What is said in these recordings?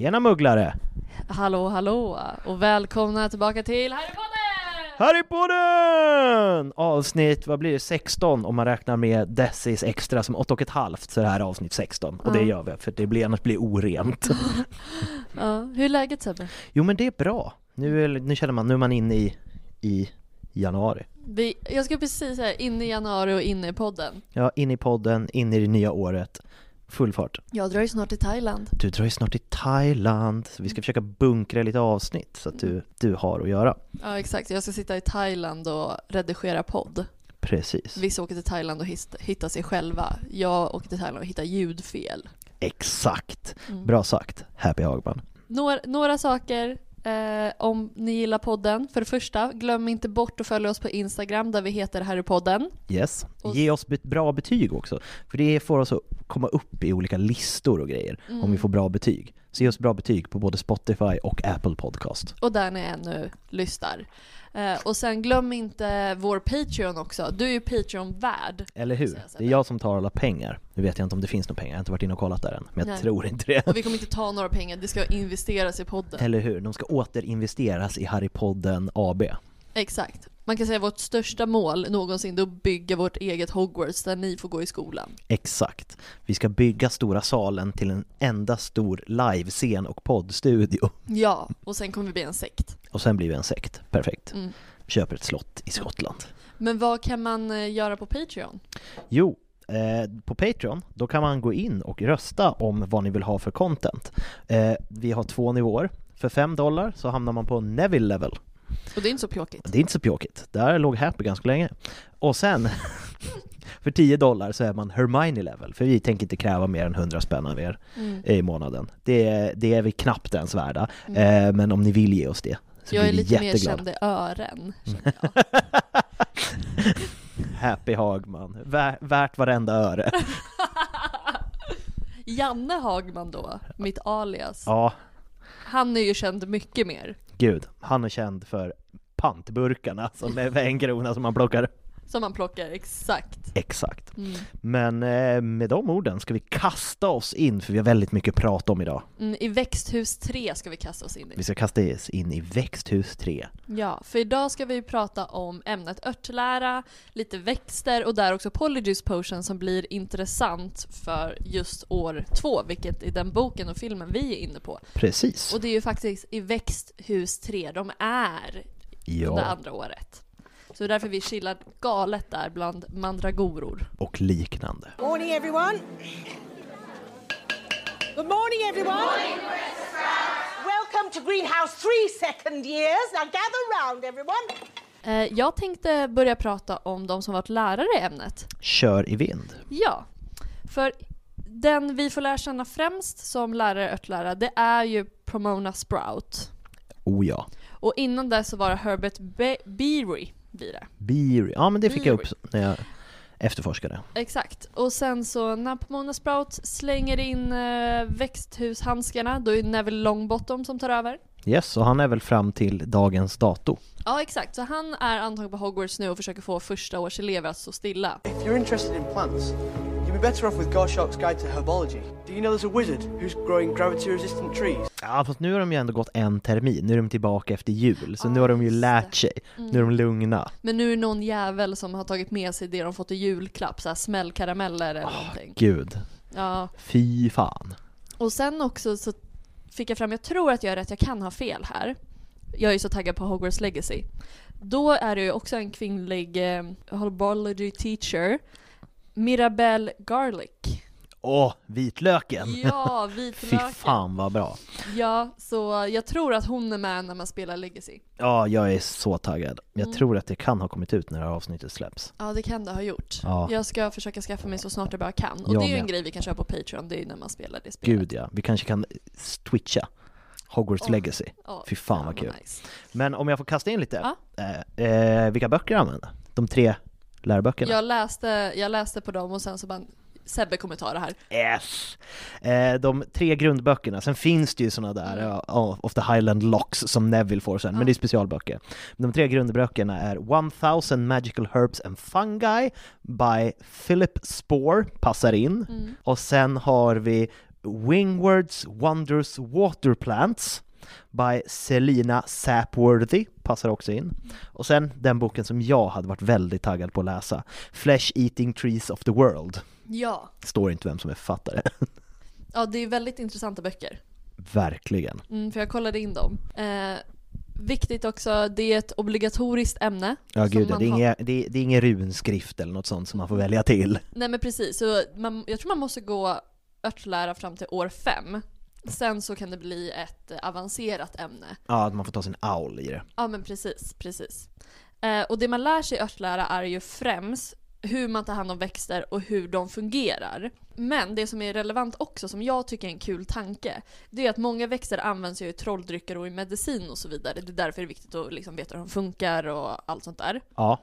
Tjena mugglare! Hallå hallå och välkomna tillbaka till Harrypodden! Harrypodden! Avsnitt, vad blir det, 16 om man räknar med Dessis extra som 8 och ett halvt så är det här avsnitt 16 och det Ja. gör vi för det blir annars blir orent. Ja, hur är läget Sebbe? jo men det är bra. Nu, är, nu känner man, nu är man inne i, i januari. Vi, jag ska precis säga in i januari och in i podden. Ja, in i podden, in i det nya året. Full fart. Jag drar ju snart till Thailand. Du drar ju snart till Thailand, vi ska försöka bunkra lite avsnitt så att du, du har att göra. Ja exakt, jag ska sitta i Thailand och redigera podd. Precis. Vissa åker till Thailand och hittar sig själva. Jag åker till Thailand och hittar ljudfel. Exakt! Mm. Bra sagt, Happy Hagman. Några, några saker eh, om ni gillar podden. För det första, glöm inte bort att följa oss på Instagram där vi heter Harrypodden. Yes. Och- Ge oss bra betyg också, för det får oss att komma upp i olika listor och grejer Mm. om vi får bra betyg. Så ge oss bra betyg på både Spotify och Apple Podcast. Och där ni ännu lyssnar. Eh, och sen glöm inte vår Patreon också. Du är ju Patreon-värd. Eller hur? Det är jag som tar alla pengar. Nu vet jag inte om det finns några pengar, jag har inte varit inne och kollat där än, men jag Nej. tror inte det. Och vi kommer inte ta några pengar, det ska investeras i podden. Eller hur? De ska återinvesteras i Harrypodden AB. Exakt. Man kan säga vårt största mål någonsin är att bygga vårt eget Hogwarts där ni får gå i skolan. Exakt. Vi ska bygga stora salen till en enda stor livescen och poddstudio. Ja, och sen kommer vi bli en sekt. Och sen blir vi en sekt. Perfekt. Mm. Köper ett slott i Skottland. Men vad kan man eh, göra på Patreon? Jo, eh, på Patreon, då kan man gå in och rösta om vad ni vill ha för content. Eh, vi har två nivåer. För 5 dollar så hamnar man på Neville level. Och det är inte så pjåkigt. Det är inte så pjåkigt. Där låg Happy ganska länge. Och sen, för 10 dollar så är man Hermione level, för vi tänker inte kräva mer än 100 spänn av er Mm. i månaden. Det, det är vi knappt ens värda, Mm. eh, men om ni vill ge oss det så Jag är blir vi lite mer jätteglada. känd i ören. Happy Hagman, Vär, värt varenda öre. Janne Hagman då, mitt alias. Ja, Han är ju känd mycket mer gud, han är känd för pantburkarna som är för en krona som man plockar. Som man plockar, exakt. Exakt. Mm. Men eh, med de orden ska vi kasta oss in, för vi har väldigt mycket att prata om idag. Mm, I växthus 3 ska vi kasta oss in i. Vi ska kasta oss in i växthus 3. Ja, för idag ska vi prata om ämnet örtlära, lite växter och där också Polyjuice Potion som blir intressant för just år två, vilket är den boken och filmen vi är inne på. Precis. Och det är ju faktiskt i växthus 3 de är Ja. under andra året. Så det är därför vi chillar galet där bland mandragoror. Och liknande. Morning, everyone. Good morning, everyone. Welcome to Greenhouse 3 second years. Now gather round, everyone. Eh, jag tänkte börja prata om de som varit lärare i ämnet. Kör i vind. Ja, för den vi får lära känna främst som lärare örtlära, det är ju Pomona Sprout. Oh ja. Och innan det så var det Herbert Be- Beery det. Beery. Ja men det fick jag Beery. upp när jag efterforskade. Exakt. Och sen så när Pomona Sprout slänger in eh, växthushandskarna, då är det Neville Longbottom som tar över. Yes, och han är väl fram till dagens dato. Ja exakt, så han är antagen på Hogwarts nu och försöker få första års elever att stå stilla. If you're interested in plants, you'd be better off with Goshawk's Guide to Herbology. Do you know there's a wizard who's growing gravity-resistant trees? Ja fast nu har de ju ändå gått en termin, nu är de tillbaka efter jul, så nu Ja, har de ju lärt sig. Nu är de lugna. Men nu är det någon jävel som har tagit med sig det de fått i julklapp, såhär smällkarameller eller någonting. Gud, Ja, fy fan. och sen också så fick jag fram, jag tror att jag är rätt, jag kan ha fel här. Jag är ju så taggad på Hogwarts Legacy. Då är det ju också en kvinnlig eh, herbology teacher, Mirabelle Garlic. Åh, vitlöken! Ja, Fy vitlöken. fan vad bra. Ja, så jag tror att hon är med när man spelar Legacy. Ja, jag är så taggad. Jag Mm. tror att det kan ha kommit ut när det här avsnittet släpps. Ja, det kan det ha gjort. Ja. Jag ska försöka skaffa mig så snart jag bara kan. Och Jag det är ju en grej vi kan köra på Patreon, det är ju när man spelar det spelet. Gud ja, vi kanske kan twitcha Hogwarts Åh, Legacy. Ja, Fy fan vad kul. nice. Men om jag får kasta in lite, Ja. eh, eh, vilka böcker använder De tre läroböckerna? Jag läste, jag läste på dem och sen så bara Sebbe kommer ta det här. Yes! Eh, de tre grundböckerna, sen finns det ju såna där, ja, of the Highland Locks som Neville får sen, men Ja. det är specialböcker. De tre grundböckerna är 1000 Magical Herbs and Fungi by Philip Spore, passar in. Mm. Och sen har vi Wingwards Wonders Water Plants by Selina Sapworthy, passar också in. Och sen den boken som jag hade varit väldigt taggad på att läsa, Flesh Eating Trees of the World. Ja. Står inte vem som är författare. Ja, det är väldigt intressanta böcker. Verkligen. Mm, för jag kollade in dem. Eh, viktigt också, det är ett obligatoriskt ämne. Ja gud, det, är inga, det, är, det är ingen runskrift eller något sånt som man får välja till. Nej men precis, så man, jag tror man måste gå örtlära fram till år fem. Sen så kan det bli ett avancerat ämne. Ja, att man får ta sin aul i det. Ja men precis, precis. Eh, och det man lär sig i örtlära är ju främst hur man tar hand om växter och hur de fungerar. Men det som är relevant också, som jag tycker är en kul tanke, det är att många växter används ju i trolldrycker och i medicin och så vidare. Det är därför det är viktigt att liksom veta hur de funkar och allt sånt där. Ja,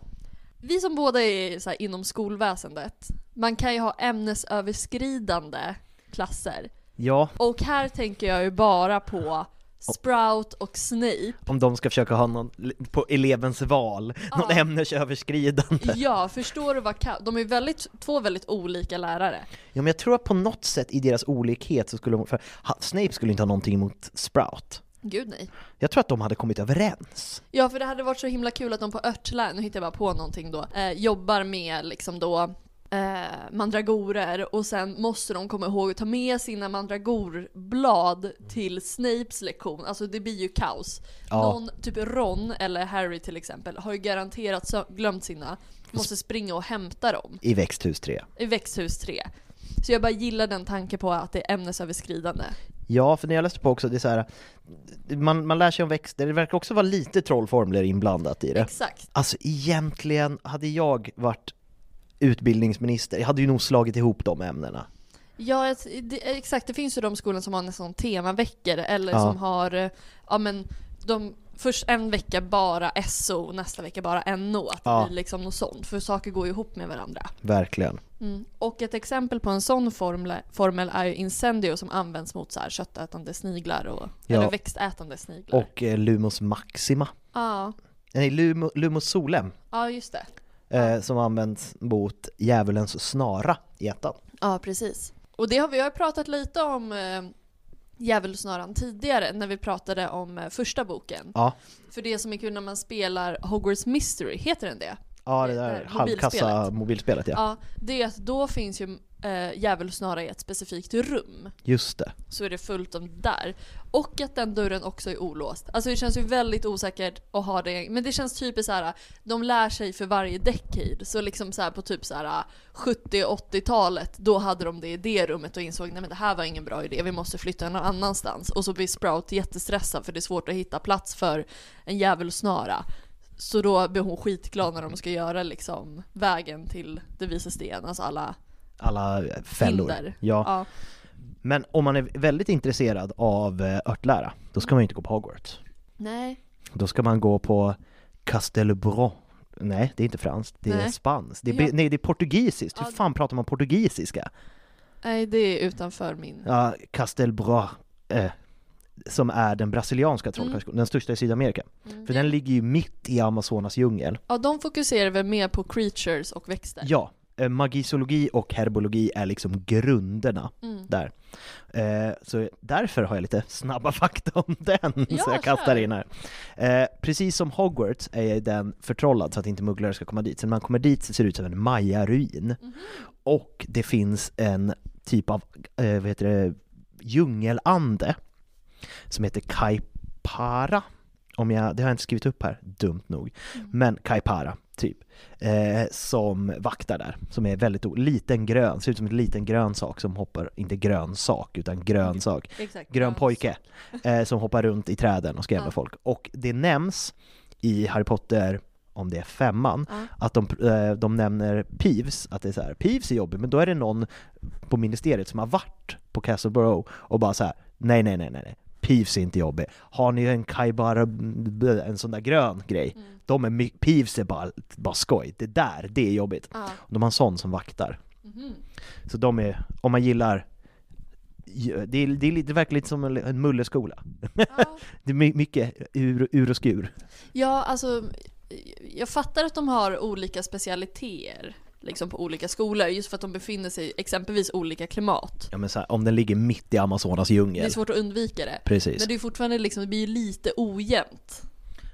Vi som båda är inom skolväsendet, man kan ju ha ämnesöverskridande klasser. Ja, Och här tänker jag ju bara på Sprout och Snape. om de ska försöka ha någon på elevens val, någon Ja. ämnesöverskridande. Ja, förstår du vad ka- De är väldigt, två väldigt olika lärare. Ja, men jag tror att på något sätt i deras olikhet så skulle de, för Snape skulle inte ha någonting emot Sprout. Gud nej. Jag tror att de hade kommit överens. Ja, för det hade varit så himla kul att de på Örtlä, nu hittar jag bara på någonting då, eh, jobbar med liksom då eh, mandragorer och sen måste de komma ihåg att ta med sina mandragorblad till Snapes lektion. Alltså det blir ju kaos. Ja. Någon, typ Ron eller Harry till exempel, har ju garanterat glömt sina, måste springa och hämta dem I växthus 3. i växthus 3. Så jag bara gillar den tanken på att det är ämnesöverskridande. Ja, för när jag läste på också, det är så här, man, man lär sig om växter, det verkar också vara lite trollformler inblandat i det. Exakt. Alltså egentligen, hade jag varit utbildningsminister, jag hade ju nog slagit ihop de ämnena. Ja, det, exakt. Det finns ju de skolor som har nästan temaveckor eller Ja. som har, eh, ja men de, först en vecka bara SO och nästa vecka bara NO. Att Ja. det blir liksom något sånt, för saker går ju ihop med varandra. Verkligen. Mm. Och ett exempel på en sån formel, formel är ju Incendio som används mot så här köttätande sniglar och, Ja. eller växtätande sniglar. Och eh, Lumos Maxima. Ja, Nej, Lumo, Lumos Solem. ja just det. Eh, som används mot djävulens snara i ettan. Ja, precis. Och det har vi har pratat lite om eh, djävulsnöran tidigare när vi pratade om eh, första boken. Ja, För det som är kul när man spelar Hogwarts Mystery, heter den det? ja det Det där där halvkassa mobilspelet. mobilspelet ja. Ja, det är att då finns ju eh, djävulsnara i ett specifikt rum. Just det. Så är det fullt om där. Och att den dörren också är olåst. Alltså det känns ju väldigt osäkert att ha det, men det känns typiskt så här. de lär sig för varje decade. Så liksom så här på typ så här 70-80-talet, då hade de det i det rummet och insåg nej men det här var ingen bra idé, vi måste flytta någon annanstans. Och så blir Sprout jättestressad för det är svårt att hitta plats för en djävulsnara. Så då blir hon skitglad när de ska göra liksom vägen till det vise sten, alltså alla Alla fällor. hinder. Ja. ja. Men om man är väldigt intresserad av eh, örtlära, då ska man ju inte gå på Hogwarts. Nej. Då ska man gå på Castelbron. Nej, det är inte franskt, det är spanskt. Det är, Ja. nej, det är portugisiskt. Ja. Hur fan pratar man portugisiska? Nej, det är utanför min. Ja, Castelbron, eh, som är den brasilianska trollkarlsskolan, den största i Sydamerika. Mm. För den ligger ju mitt i Amazonas djungel. Ja, de fokuserar väl mer på creatures och växter. Ja, magisologi och herbologi är liksom grunderna Mm. där. Eh, så därför har jag lite snabba fakta om den, Ja, så jag kastar in här. Eh, precis som Hogwarts är den förtrollad så att inte mugglare ska komma dit. Så när man kommer dit så ser det ut som en Maya-ruin. Mhm. Och det finns en typ av, eh, vad heter det, djungelande som heter Kaipara. Om jag, det har jag inte skrivit upp här, dumt nog. Mm. Men Kaipara, typ. Eh, som vaktar där, som är väldigt liten grön, ser ut som en liten grön sak som hoppar, inte grön sak, utan grön sak. Exakt. Grön pojke, eh, som hoppar runt i träden och skrämmer Ja. folk. Och det nämns i Harry Potter, om det är femman, Ja. att de, eh, de nämner Peeves, att det är så här, Peeves är jobbig, men då är det någon på ministeriet som har varit på Castle Borough och bara så här, nej nej nej nej, Peeves är inte jobbig. Har ni en Kaibara, en sån där grön grej, Mm. de är, Peeves är bara, bara skoj, det där, det är jobbigt. Ja. De har en sån som vaktar. Mhm. Så de är, om man gillar det, är, det, är, lite- det verkar lite som en, en mulleskola. Ja. det är my- mycket ur, ur och skur. Ja, alltså jag fattar att de har olika specialiteter liksom på olika skolor just för att de befinner sig i exempelvis olika klimat. Ja men så här, om den ligger mitt i Amazonas djungel. Det är svårt att undvika det. Precis. Men det är fortfarande liksom, det blir lite ojämnt.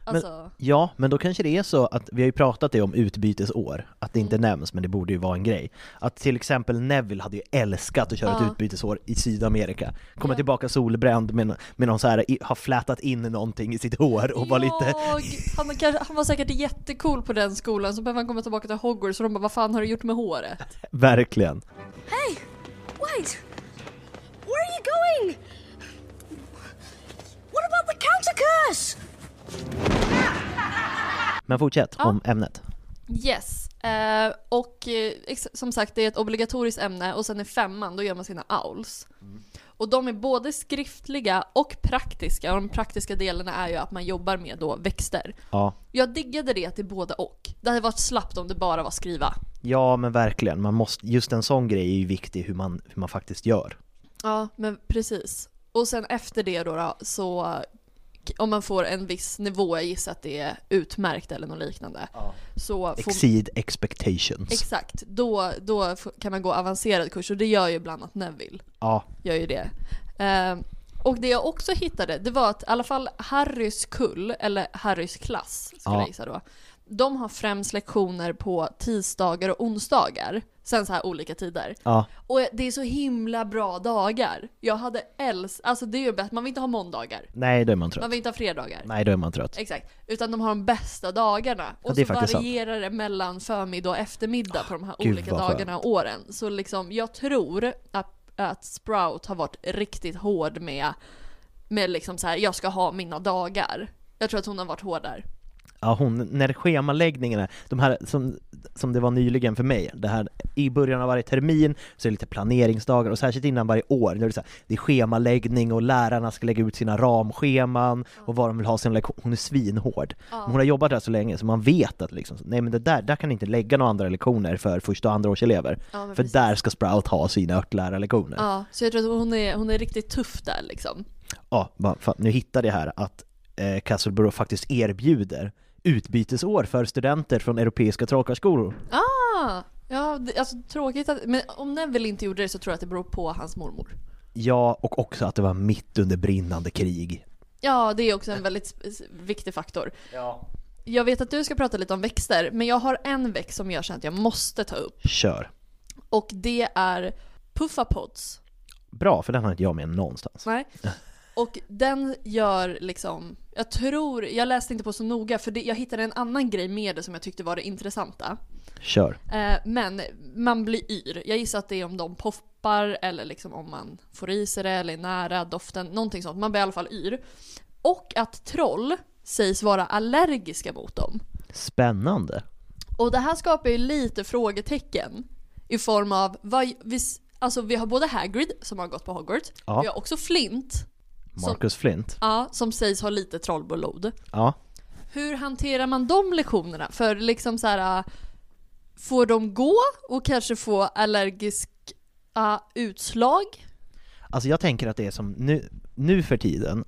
Alltså, Ja, men då kanske det är så att, vi har ju pratat det om utbytesår, att det inte Mm. nämns, men det borde ju vara en grej. Att till exempel Neville hade ju älskat att köra Ja. ett utbytesår i Sydamerika. Komma Ja. tillbaka solbränd med, med någon så här, har flätat in någonting i sitt hår och var lite... Ja, han, kanske- han var säkert jättecool på den skolan, så behöver han komma tillbaka till Hogwarts och de bara vad fan har du gjort med håret? Verkligen. Hey, wait. Where are you going? What about the counter curse? Men fortsätt om ämnet. Yes, eh, och eh, som sagt det är ett obligatoriskt ämne och sen i femman då gör man sina owls. Och de är både skriftliga och praktiska och de praktiska delarna är ju att man jobbar med då växter. Ja. Jag diggade det till både och. Det hade varit slappt om det bara var skriva. Ja men verkligen, man måste, just en sån grej är ju viktig hur man, hur man faktiskt gör. Ja, men precis. Och sen efter det då, då så om man får en viss nivå, jag gissar att det är utmärkt eller något liknande. Så får, Exceed expectations. Exakt, då, då kan man gå avancerad kurs och det gör ju bland annat Neville. ja, Gör ju det. Ehm, och det jag också hittade, det var att i alla fall Harrys kull, eller Harrys klass skulle Ja. jag gissa då. De har främst lektioner på tisdagar och onsdagar. Sen så här olika tider. ja, Och det är så himla bra dagar. Jag hade älskat, alltså det är ju bäst, man vill inte ha måndagar. nej då är man trött. Man vill inte ha fredagar. Nej då är man trött. Exakt. Utan de har de bästa dagarna. Och det är så faktiskt sant. varierar det mellan förmiddag och eftermiddag på de här Gud, olika dagarna och åren. Så liksom, jag tror att, att Sprout har varit riktigt hård med, med liksom så här, jag ska ha mina dagar. Jag tror att hon har varit hård där. Ja, hon, när schemaläggningarna, de här som, som det var nyligen för mig, det här i början av varje termin så är det lite planeringsdagar och särskilt innan varje år, nu är det så här, det är schemaläggning och lärarna ska lägga ut sina ramscheman och vad de vill ha sin lektion, hon är svinhård. Men Hon har jobbat där så länge så man vet att liksom, nej men det där, där kan ni inte lägga några andra lektioner för första och andra års elever. Ja, för precis. där ska Sprout ha sina örtlärarlektioner. Ja, så jag tror att hon är, hon är riktigt tuff där liksom. Ja, bara nu hittade jag här att eh, Castleborough faktiskt erbjuder utbytesår för studenter från europeiska trollkarlsskolor. Ah! Ja, det, alltså tråkigt att, men om Neville inte gjorde det så tror jag att det beror på hans mormor. Ja, och också att det var mitt under brinnande krig. Ja, det är också en väldigt viktig faktor. Ja. Jag vet att du ska prata lite om växter, men jag har en växt som jag känner att jag måste ta upp. Kör. Och det är puffapods. Bra, för den har inte jag med någonstans. Nej. Och den gör liksom, jag tror, jag läste inte på så noga för det, jag hittade en annan grej med det som jag tyckte var det intressanta. Kör. Eh, men man blir yr. Jag gissar att det är om de poppar eller liksom om man får i sig det eller är nära doften, någonting sånt. Man blir i alla fall yr. Och att troll sägs vara allergiska mot dem. Spännande. Och det här skapar ju lite frågetecken i form av, vad, vi, alltså vi har både Hagrid som har gått på Hogwarts, Ja. vi har också Flint, som, Marcus Flint. ja, som sägs ha lite trollblod. Ja. Hur hanterar man de lektionerna? För liksom så här, äh, får de gå och kanske få allergiska utslag? Alltså jag tänker att det är som nu, nu för tiden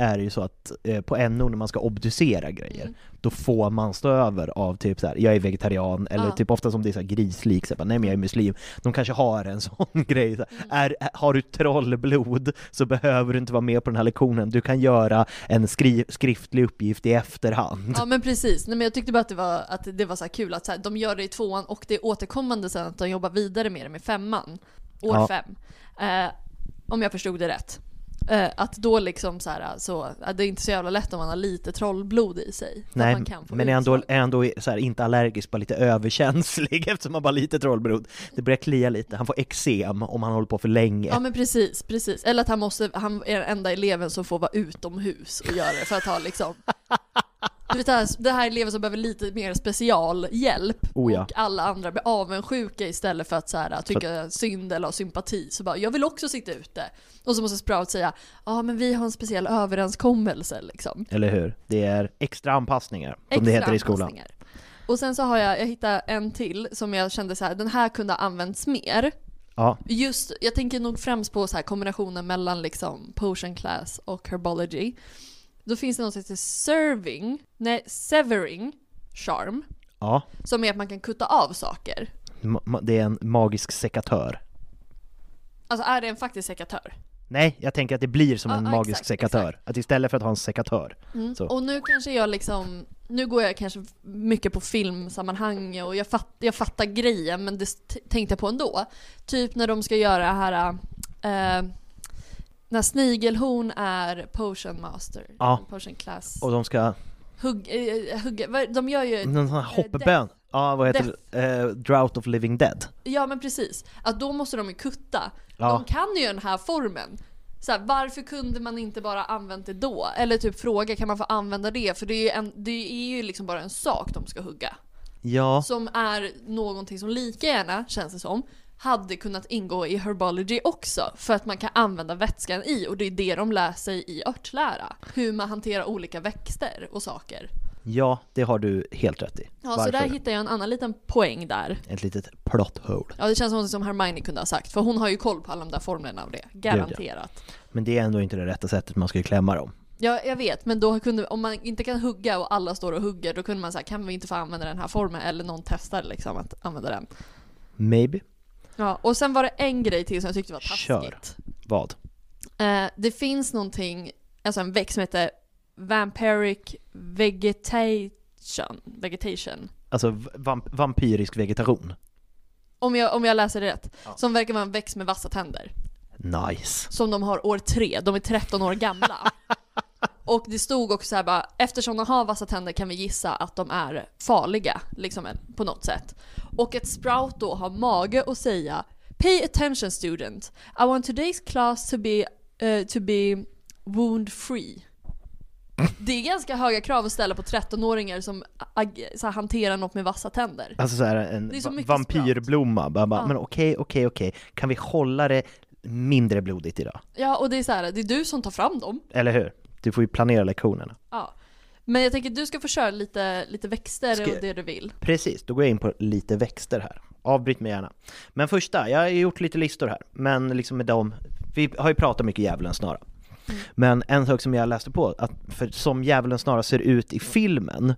är det ju så att eh, på NO när man ska obducera grejer, Mm. då får man stå över av typ så här, jag är vegetarian, eller Ja. typ ofta som det är så här grislik, så här, bara, nej men jag är muslim. De kanske har en sån grej, så här, är, har du trollblod så behöver du inte vara med på den här lektionen, du kan göra en skri, skriftlig uppgift i efterhand. Ja men precis, Nej, men jag tyckte bara att det var, att det var så här kul att så de gör det i tvåan och det är återkommande sen att de jobbar vidare med det med femman, år Ja. fem. Eh, om jag förstod det rätt. Eh, att då liksom så här, så, att det är inte så jävla lätt om man har lite trollblod i sig. Nej, man kan få men är ändå, utslag. är ändå så här, inte allergisk, bara lite överkänslig eftersom han bara har lite trollblod. Det börjar klia lite, han får eksem om han håller på för länge. Ja men precis, precis. Eller att han måste, han är den enda eleven som får vara utomhus och göra det för att ha liksom du vet det här, det här är elever som behöver lite mer specialhjälp Oh ja. och alla andra blir avundsjuka istället för att så här, tycka synd eller ha sympati. Så bara, jag vill också sitta ute. Och så måste Sprout säga, ja men vi har en speciell överenskommelse liksom. Eller hur? Det är extra anpassningar, som det Extra heter i skolan. Och sen så har jag, jag hittat en till som jag kände så här, den här kunde ha använts mer. Ja, Just, jag tänker nog främst på så här kombinationen mellan liksom potion class och herbology. Då finns det något som heter serving, nej severing charm. ja. Som är att man kan kutta av saker. Ma- Det är en magisk sekatör. Alltså är det en faktisk sekatör? Nej, jag tänker att det blir som Ja, en ja, magisk exakt, sekatör. Att istället för att ha en sekatör, Mm. Och nu kanske jag liksom, nu går jag kanske mycket på filmsammanhang och jag, fatt, jag fattar grejen men det t- tänkte jag på ändå. Typ när de ska göra det här, eh, när Snigelhorn är potion master, Ja. potion class. Och de ska, Hugg, eh, hugga, vad- de gör ju... någon sån här eh, hoppebön. Ja, vad heter det? Eh, Drought of Living Dead. Ja men precis, att då måste de ju kutta. Ja. De kan ju den här formen. Så här, varför kunde man inte bara använt det då? Eller typ fråga, kan man få använda det? För det är ju, en, det är ju liksom bara en sak de ska hugga. Ja, Som är någonting som lika gärna, känns det som, hade kunnat ingå i herbology också. För att man kan använda vätskan i och det är det de lär sig i örtlära. Hur man hanterar olika växter och saker. ja, det har du helt rätt i. Ja, så Varför? där hittar jag en annan liten poäng där. Ett litet plot hole. Ja, det känns som något som Hermione kunde ha sagt, för hon har ju koll på alla de där formlerna av det. Garanterat. Men det är ändå inte det rätta sättet man ska ju klämma dem. Ja, jag vet, men då kunde, om man inte kan hugga och alla står och hugger, då kunde man säga kan vi inte få använda den här formen? Eller någon testar liksom att använda den. Maybe. Ja, och sen var det en grej till som jag tyckte var Kör. taskigt. Vad? Eh, det finns någonting, alltså en växt som heter Vampiric Vegetation. Vegetation. Alltså vamp- vampyrisk vegetation. Om jag, om jag läser det rätt. Ja. Som verkar vara en växt med vassa tänder. Nice. Som de har år tre, de är 13 år gamla. Och det stod också så här bara, eftersom de har vassa tänder kan vi gissa att de är farliga, liksom på något sätt. Och ett sprout då har mage att säga Pay attention student, I want today's class to be, eh, to be wound free. Det är ganska höga krav att ställa på 13-åringar som här, hanterar något med vassa tänder. Alltså så här, en Det är så vampyrblomma. Bara, bara, Ja. Men okej, okej, okej. Kan vi hålla det mindre blodigt idag? Ja, och det är så här, det är du som tar fram dem. Eller hur? Du får ju planera lektionerna. Ja. Men jag tänker att du ska få köra lite, lite växter Ska och det du vill. Precis, då går jag in på lite växter här. Avbryt mig gärna. Men första, jag har gjort lite listor här, men liksom med dem, vi har ju pratat mycket djävulens snara. Mm. Men en sak som jag läste på, att för som djävulens snara ser ut i filmen,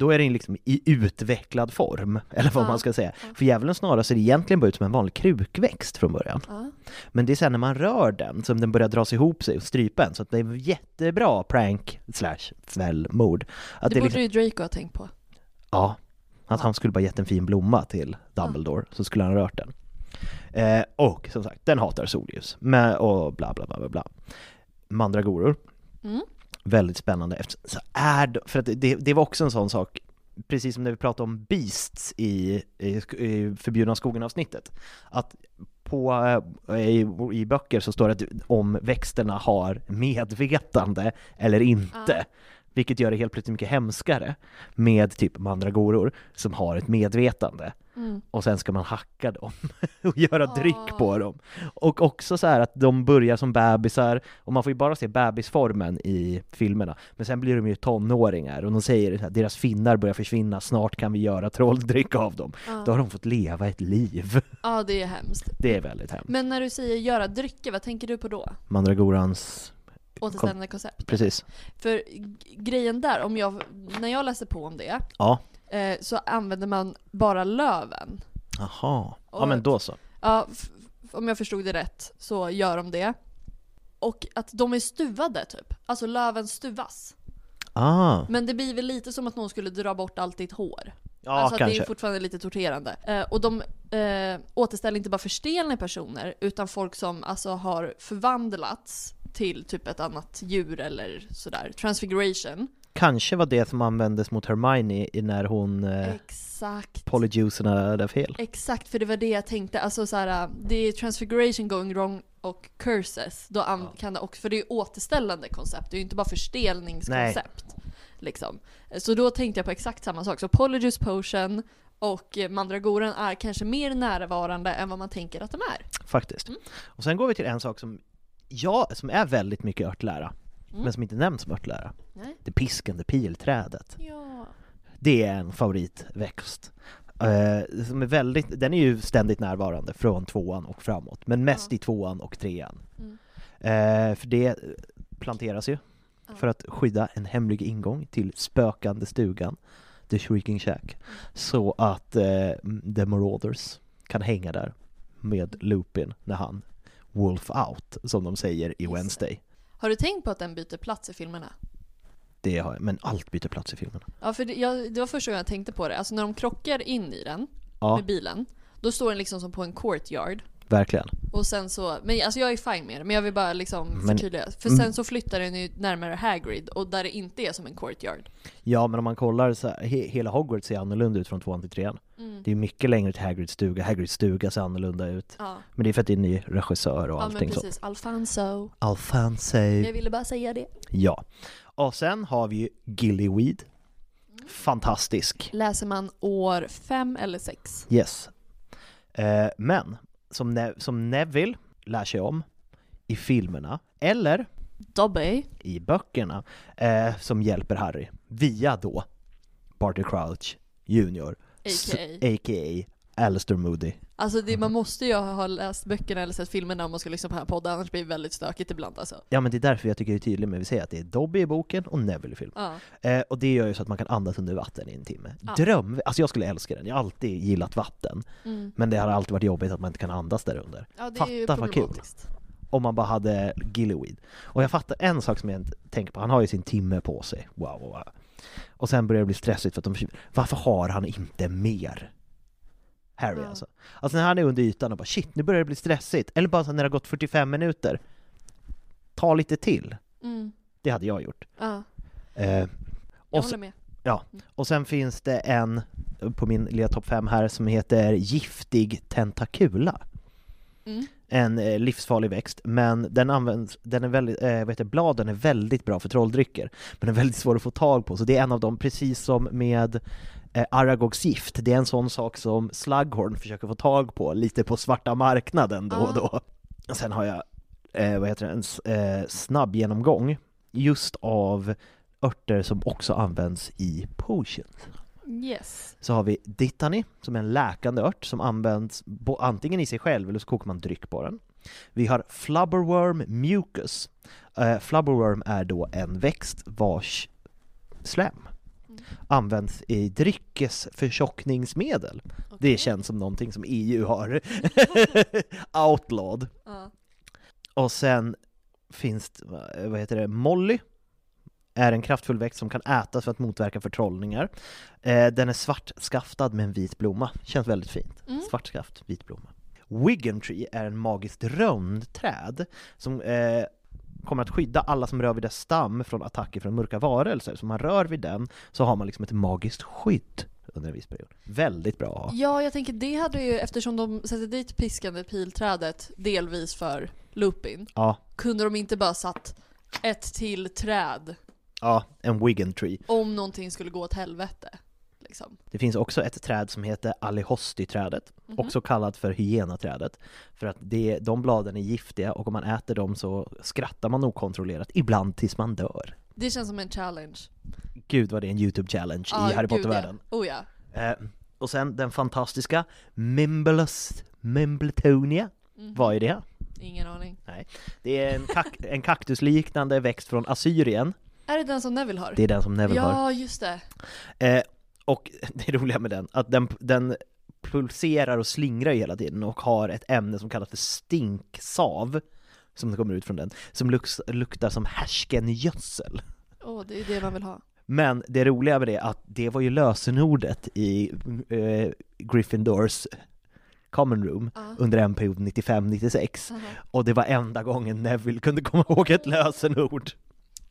då är den liksom i utvecklad form, eller vad Ja, man ska säga. För djävulens snara ser egentligen bara ut som en vanlig krukväxt från början. Ja. Men det är sen när man rör den som den börjar dras ihop sig och strypa en, så det är jättebra prank slash självmord. Att Det, det borde liksom, ju Draco ha tänkt på. Ja, att han skulle bara gett en fin blomma till Dumbledore, så skulle han ha rört den. Eh, och som sagt, den hatar solljus, med, och bla bla bla bla bla. Mandragoror, Mm. Väldigt spännande, så är för att det, det var också en sån sak, precis som när vi pratade om Beasts i, i, i Förbjudna skogen-avsnittet, att på, eh, i, i böcker så står det om växterna har medvetande eller inte. Vilket gör det helt plötsligt mycket hemskare med typ mandragoror som har ett medvetande. Mm. Och sen ska man hacka dem och göra dryck på dem. Och också så här att de börjar som bebisar, och man får ju bara se bebisformen i filmerna. Men sen blir de ju tonåringar och de säger att deras finnar börjar försvinna, snart kan vi göra trolldryck av dem. Ja. Då har de fått leva ett liv. Ja, det är hemskt. Det är väldigt hemskt. Men när du säger göra drycker, vad tänker du på då? Mandragorans... Återställande koncept? Precis. För grejen där, om jag, när jag läste på om det, Ja. Eh, så använder man bara löven. Jaha. Ja Och- men då så. Ja, f- f- om jag förstod det rätt så gör de det. Och att de är stuvade typ. Alltså löven stuvas. Ah. Men det blir väl lite som att någon skulle dra bort allt ditt hår. Ja, alltså att det kanske. är fortfarande lite torterande. Eh, och de eh, återställer inte bara förstelnade personer, utan folk som alltså har förvandlats till typ ett annat djur eller sådär. Transfiguration. Kanske var det som användes mot Hermione när hon eh, Exakt. polyjuicerna fel. Exakt, för det var det jag tänkte. Alltså så här, det är transfiguration going wrong och curses. Då an- kan det också, för det är ju återställande koncept, det är ju inte bara förstelningskoncept. Liksom. Så då tänkte jag på exakt samma sak. Så Polyjuice Potion och eh, Mandragoran är kanske mer närvarande än vad man tänker att de är. Faktiskt. Mm. Och sen går vi till en sak som, ja, som är väldigt mycket örtlära, Mm. men som inte nämns som örtlära. Nej. Det piskande pilträdet. Ja. Det är en favoritväxt. Eh, som är väldigt, den är ju ständigt närvarande från tvåan och framåt, men mest i tvåan och trean. Mm. Eh, för det planteras ju för att skydda en hemlig ingång till spökande stugan, The Shrieking Shack, så att eh, The Marauders kan hänga där med Lupin när han Wolf out, som de säger i Wednesday. Har du tänkt på att den byter plats i filmerna? Det har jag, men allt byter plats i filmerna. Ja, för det, jag, det var första gången jag tänkte på det. Alltså när de krockar in i den Ja. med bilen, då står den liksom som på en courtyard. Verkligen. Och sen så, men alltså jag är fine med det, men jag vill bara liksom Men- förtydliga. För Mm. sen så flyttar den ju närmare Hagrid och där det inte är som en courtyard. Ja, men om man kollar så här, he, hela Hogwarts ser annorlunda ut från tvåan till trean. Mm. Det är mycket längre till Hagrids stuga, Hagrids stuga ser annorlunda ut. Ja. Men det är för att det är en ny regissör och Ja allting så. precis, Alfonso. Alfonso. Jag ville bara säga det. Ja. Och sen har vi ju Gillyweed. Fantastisk. Läser man år fem eller sex? Yes. Eh, men, som, ne- som Neville lär sig om i filmerna, eller Dobby. i böckerna, eh, som hjälper Harry via då Barty Crouch Jr. A.k.a.. a.k.a. Alistair Moody. Alltså det, man måste ju ha läst böckerna eller sett filmerna om man ska lyssna på den här podden, annars blir det väldigt stökigt ibland alltså. Ja men det är därför jag tycker det är tydligt med att vi säger att det är Dobby i boken och Neville i filmen. Ja. Eh, och det gör ju så att man kan andas under vatten i en timme. Ja. Dröm, alltså jag skulle älska den, jag har alltid gillat vatten. Mm. Men det har alltid varit jobbigt att man inte kan andas där under. Ja, Fatta vad kul! Om man bara hade Gillyweed. Och jag fattar en sak som jag inte tänker på, han har ju sin timme på sig. Wow, wow, wow. Och sen börjar det bli stressigt för att de försöker- varför har han inte mer? Harry Ja. alltså. Alltså när han är under ytan och bara shit, nu börjar det bli stressigt. Eller bara när det har gått 45 minuter. Ta lite till. Mm. Det hade jag gjort. Ja, Eh, jag och, håller med. ja. och sen finns det en på min lilla topp 5 här som heter Giftig tentakula. Mm. En eh, livsfarlig växt, men den används, den är väldigt, vad heter, det, bladen är väldigt bra för trolldrycker, men den är väldigt svår att få tag på, så det är en av dem, precis som med eh, Aragogs gift, det är en sån sak som Slughorn försöker få tag på lite på svarta marknaden då och då. Och Sen har jag, eh, vad heter det, en snabb genomgång just av örter som också används i potions. Yes. Så har vi Dittany, som är en läkande ört som används antingen i sig själv eller så kokar man dryck på den. Vi har Flubberworm mucus. Eh, flubberworm är då en växt vars slem används i dryckesförtjockningsmedel. Det känns som någonting som EU har outlawed. Ja. Och sen finns det, vad heter det, Molly är en kraftfull växt som kan ätas för att motverka förtrollningar. Eh, den är svartskaftad med en vit blomma, känns väldigt fint. Mm. Svartskaft, vit blomma. Wigan Tree är en magiskt röndträd som eh, kommer att skydda alla som rör vid dess stam från attacker från mörka varelser. Så om man rör vid den så har man liksom ett magiskt skydd under en viss period. Väldigt bra. Ja, jag tänker det hade ju, eftersom de sätter dit piskande pilträdet delvis för Lupin, Ja, kunde de inte bara satt ett till träd Ja, en Wigan Tree. Om någonting skulle gå åt helvete. Liksom. Det finns också ett träd som heter Alihosti-trädet, Mhm. också kallat för hyena-trädet. För att det, de bladen är giftiga och om man äter dem så skrattar man okontrollerat, ibland tills man dör. Det känns som en challenge. Gud vad det är en YouTube-challenge Ja, i Harry Potter-världen. Ja. Oh ja. Eh, och sen den fantastiska Mimblus Mimbletonia. Mhm. Vad är det? Ingen aning. Nej. Det är en, kak- en kaktusliknande växt från Assyrien. Är det den som Neville har? Det är den som Neville ja, har. just det. Eh, och det roliga med den, att den, den pulserar och slingrar ju hela tiden och har ett ämne som kallas för stinksav som kommer ut från den, som lux, luktar som härsken-gödsel. Åh, det är det man vill ha. Men det roliga med det är att det var ju lösenordet i eh, Gryffindors common room Ja. under en period 95-96 Aha. och det var enda gången Neville kunde komma ihåg ett lösenord.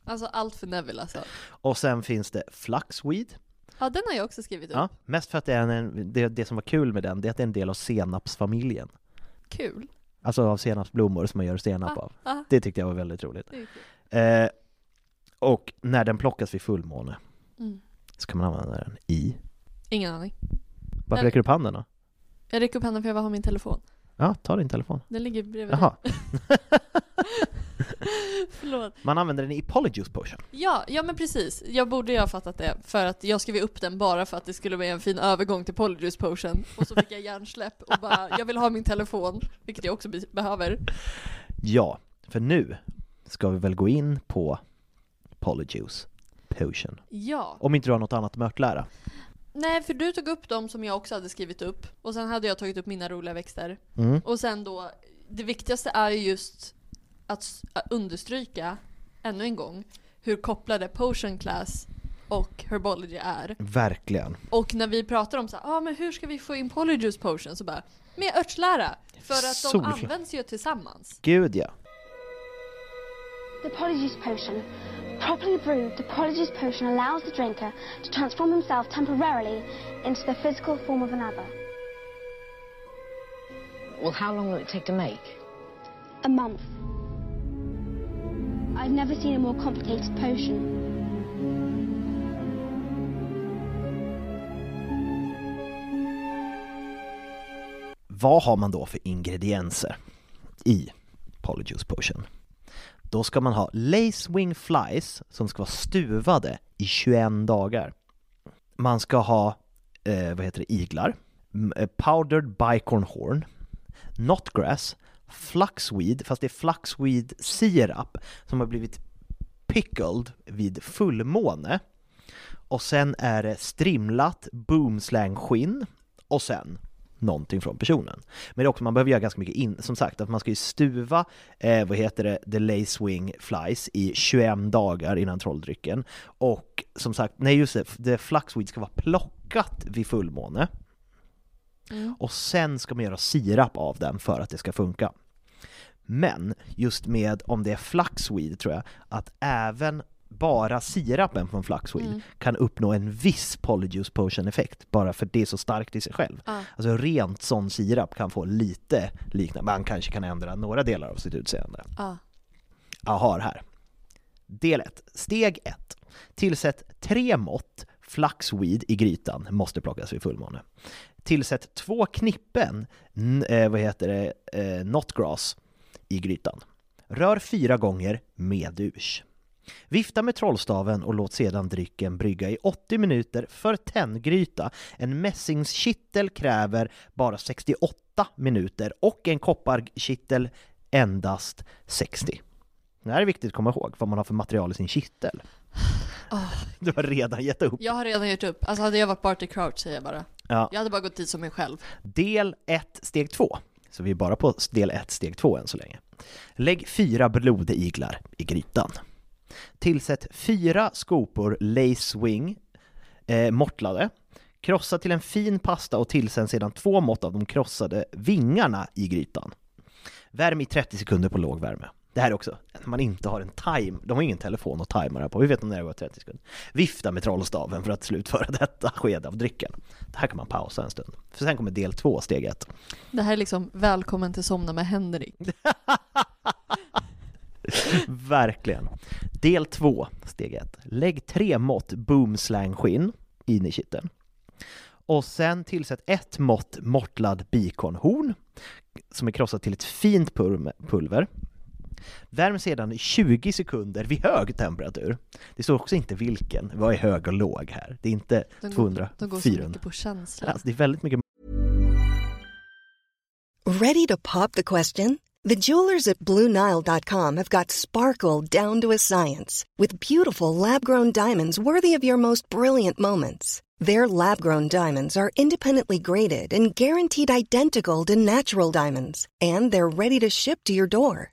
Alltså allt för Neville alltså. Och sen finns det Fluxweed, Ja, den har jag också skrivit upp. ja, mest för att det, är en, det, det som var kul med den, det är att det är en del av senapsfamiljen. Kul. Alltså av senapsblommor som man gör senap Ah, av. ah. Det tyckte jag var väldigt roligt. Eh, och när den plockas vid fullmåne Mm. så kan man använda den i... Ingen aning. Varför räcker du upp handen då? Jag räcker upp handen för jag vill ha min telefon. Ja, ta din telefon. Den ligger bredvid Jaha. Förlåt. Man använder den i Polyjuice Potion. Ja, ja men precis. Jag borde ju ha fattat det. För att jag skrev upp den bara för att det skulle bli en fin övergång till Polyjuice Potion. Och så fick jag hjärnsläpp och bara, jag vill ha min telefon. Vilket jag också be- behöver. Ja, för nu ska vi väl gå in på Polyjuice Potion. Ja. Om inte du har något annat mörtlära. Nej, för du tog upp dem som jag också hade skrivit upp. Och sen hade jag tagit upp mina roliga växter. Mm. Och sen då, det viktigaste är ju just att understryka, ännu en gång, hur kopplade Potion Class och Herbology är. Verkligen. Och när vi pratar om så här, ah, men hur ska vi få in Polyjuice Potion? Så bara, med örtslära! För att de Solklart. används ju tillsammans. Gud ja. The Polyjuice Potion. Properly brewed, the Polyjuice Potion allows the drinker to transform himself temporarily into the physical form of another. Well, how long will it take to make? A month. I've never seen a more complicated potion. Vad har man då för ingredienser i Polyjuice Potion? Då ska man ha Lacewing Flies som ska vara stuvade i 21 dagar. Man ska ha, eh, vad heter det, iglar, eh, powdered bicorn horn, knotgrass, fluxweed, fast det är fluxweed sirap som har blivit pickled vid fullmåne. Och sen är det strimlat boomslangskinn och sen någonting från personen. Men det är också, man behöver göra ganska mycket in, som sagt, att man ska ju stuva, eh, vad heter det, the lacewing flies i 21 dagar innan trolldrycken. Och som sagt, nej just det, the fluxweed ska vara plockat vid fullmåne. Och sen ska man göra sirap av den för att det ska funka. Men just med, om det är flaxweed tror jag, att även bara sirapen från flaxweed Mm. kan uppnå en viss polyjuice potion effekt bara för det är så starkt i sig själv. Ja. Alltså rent sån sirap kan få lite liknande, man kanske kan ändra några delar av sitt utseende. Ja. Jag har här. Del 1. Steg 1. Tillsätt tre mått flaxweed i grytan, måste plockas vid fullmåne. Tillsätt två knippen, eh, vad heter det, eh, notgrass i grytan. Rör fyra gånger med urs. Vifta med trollstaven och låt sedan drycken brygga i 80 minuter för tenngryta. En mässingskittel kräver bara 68 minuter och en kopparkittel endast 60. Det här är viktigt att komma ihåg vad man har för material i sin kittel. Du har redan gett upp. Jag har redan gett upp. Alltså hade jag varit Barty Crouch säger jag bara. Ja. Jag hade bara gått dit som mig själv. Del 1, steg 2. Så vi är bara på del 1, steg 2 än så länge. Lägg fyra blodiglar i grytan. Tillsätt fyra skopor Lacewing eh, mortlade. Krossa till en fin pasta och tillsätt sedan två mått av de krossade vingarna i grytan. Värm i 30 sekunder på låg värme. Det här är också, när man inte har en time, de har ingen telefon det här på, vi vet när det går 30 sekunder. Vifta med trollstaven för att slutföra detta skede av drycken. Det här kan man pausa en stund. För sen kommer del 2, steg 1. Det här är liksom välkommen till Somna med Henrik. Verkligen. Del 2, steg 1. Lägg tre mått boomslang-skinn in i kitteln. Och sen tillsätt ett mått mortlad bikonhorn som är krossat till ett fint pul- pulver. Värm sedan i 20 sekunder vid hög temperatur. Det står också inte vilken, vad är hög och låg här? Det är inte De går, 200, de går så 400. mycket på känsla. Alltså, det är väldigt mycket Ready to pop the question? The jewelers at BlueNile.com have got sparkle down to a science with beautiful lab grown diamonds worthy of your most brilliant moments. Their lab grown diamonds are independently graded and guaranteed identical to natural diamonds, and they're ready to ship to your door.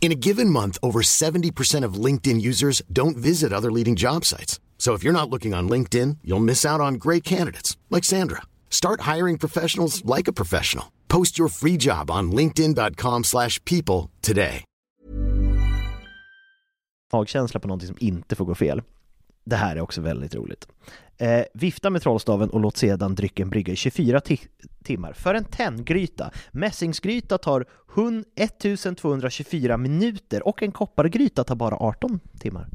In a given month, over 70% of LinkedIn users don't visit other leading job sites. So if you're not looking on LinkedIn, you'll miss out on great candidates like Sandra. Start hiring professionals like a professional. Post your free job on linkedin.com/people people today. magkänsla på någonting som inte får gå fel. Det här är också väldigt roligt. Eh, vifta med trollstaven och låt sedan drycken brygga i 24 ti- timmar för en tenngryta. Mässingsgryta tar hun- 1224 minuter och en koppargryta tar bara 18 timmar.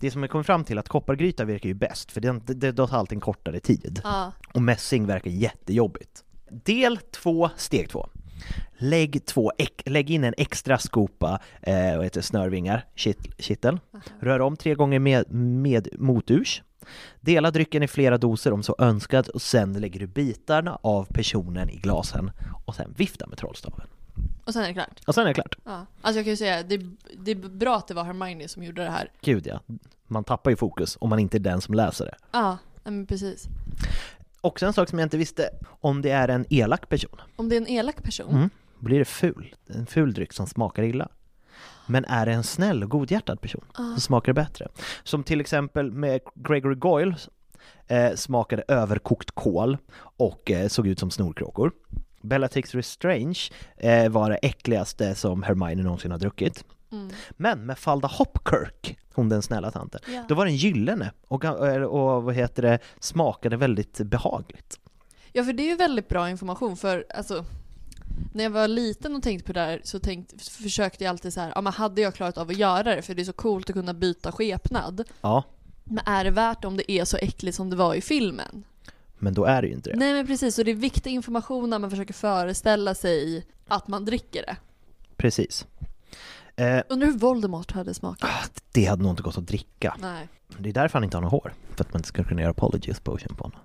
Det som jag kommer fram till är att koppargryta verkar ju bäst, för det, det, då tar allting kortare tid. Ja. Och mässing verkar jättejobbigt. Del 2, steg 2. Lägg, två, lägg in en extra skopa eh, vad heter det, snörvingar, kitt, kittel. Rör om tre gånger med, med moturs. Dela drycken i flera doser om så önskat och sen lägger du bitarna av personen i glasen och sen vifta med trollstaven. Och sen är det klart. Och sen är det klart. Ja. Alltså jag kan ju säga, det, det är bra att det var Hermione som gjorde det här. Gud ja, man tappar ju fokus om man inte är den som läser det. Ja, men precis. Också en sak som jag inte visste, om det är en elak person, Om det är en elak person, mm, blir det ful, en ful dryck som smakar illa. Men är en snäll och godhjärtad person Ah. så smakar det bättre. Som till exempel med Gregory Goyle eh, smakade överkokt kål och eh, såg ut som snorkråkor. Bellatrix Restrange eh, var det äckligaste som Hermione någonsin har druckit. Mm. Men med Falda Hopkirk, hon den snälla tanten, Ja. då var den gyllene och, ga- och vad heter det, smakade väldigt behagligt. Ja, för det är ju väldigt bra information för alltså när jag var liten och tänkte på det här så tänkt, försökte jag alltid så här, ja men hade jag klarat av att göra det? För det är så coolt att kunna byta skepnad. Ja, Men är det värt om det är så äckligt som det var i filmen? men då är det ju inte det. Nej men precis, och det är viktig information när man försöker föreställa sig att man dricker det. Precis. Eh, Undrar hur Voldemort hade smakat? det hade nog inte gått att dricka. Nej. Det är därför han inte har något hår, för att man inte ska kunna göra apologies potion på honom.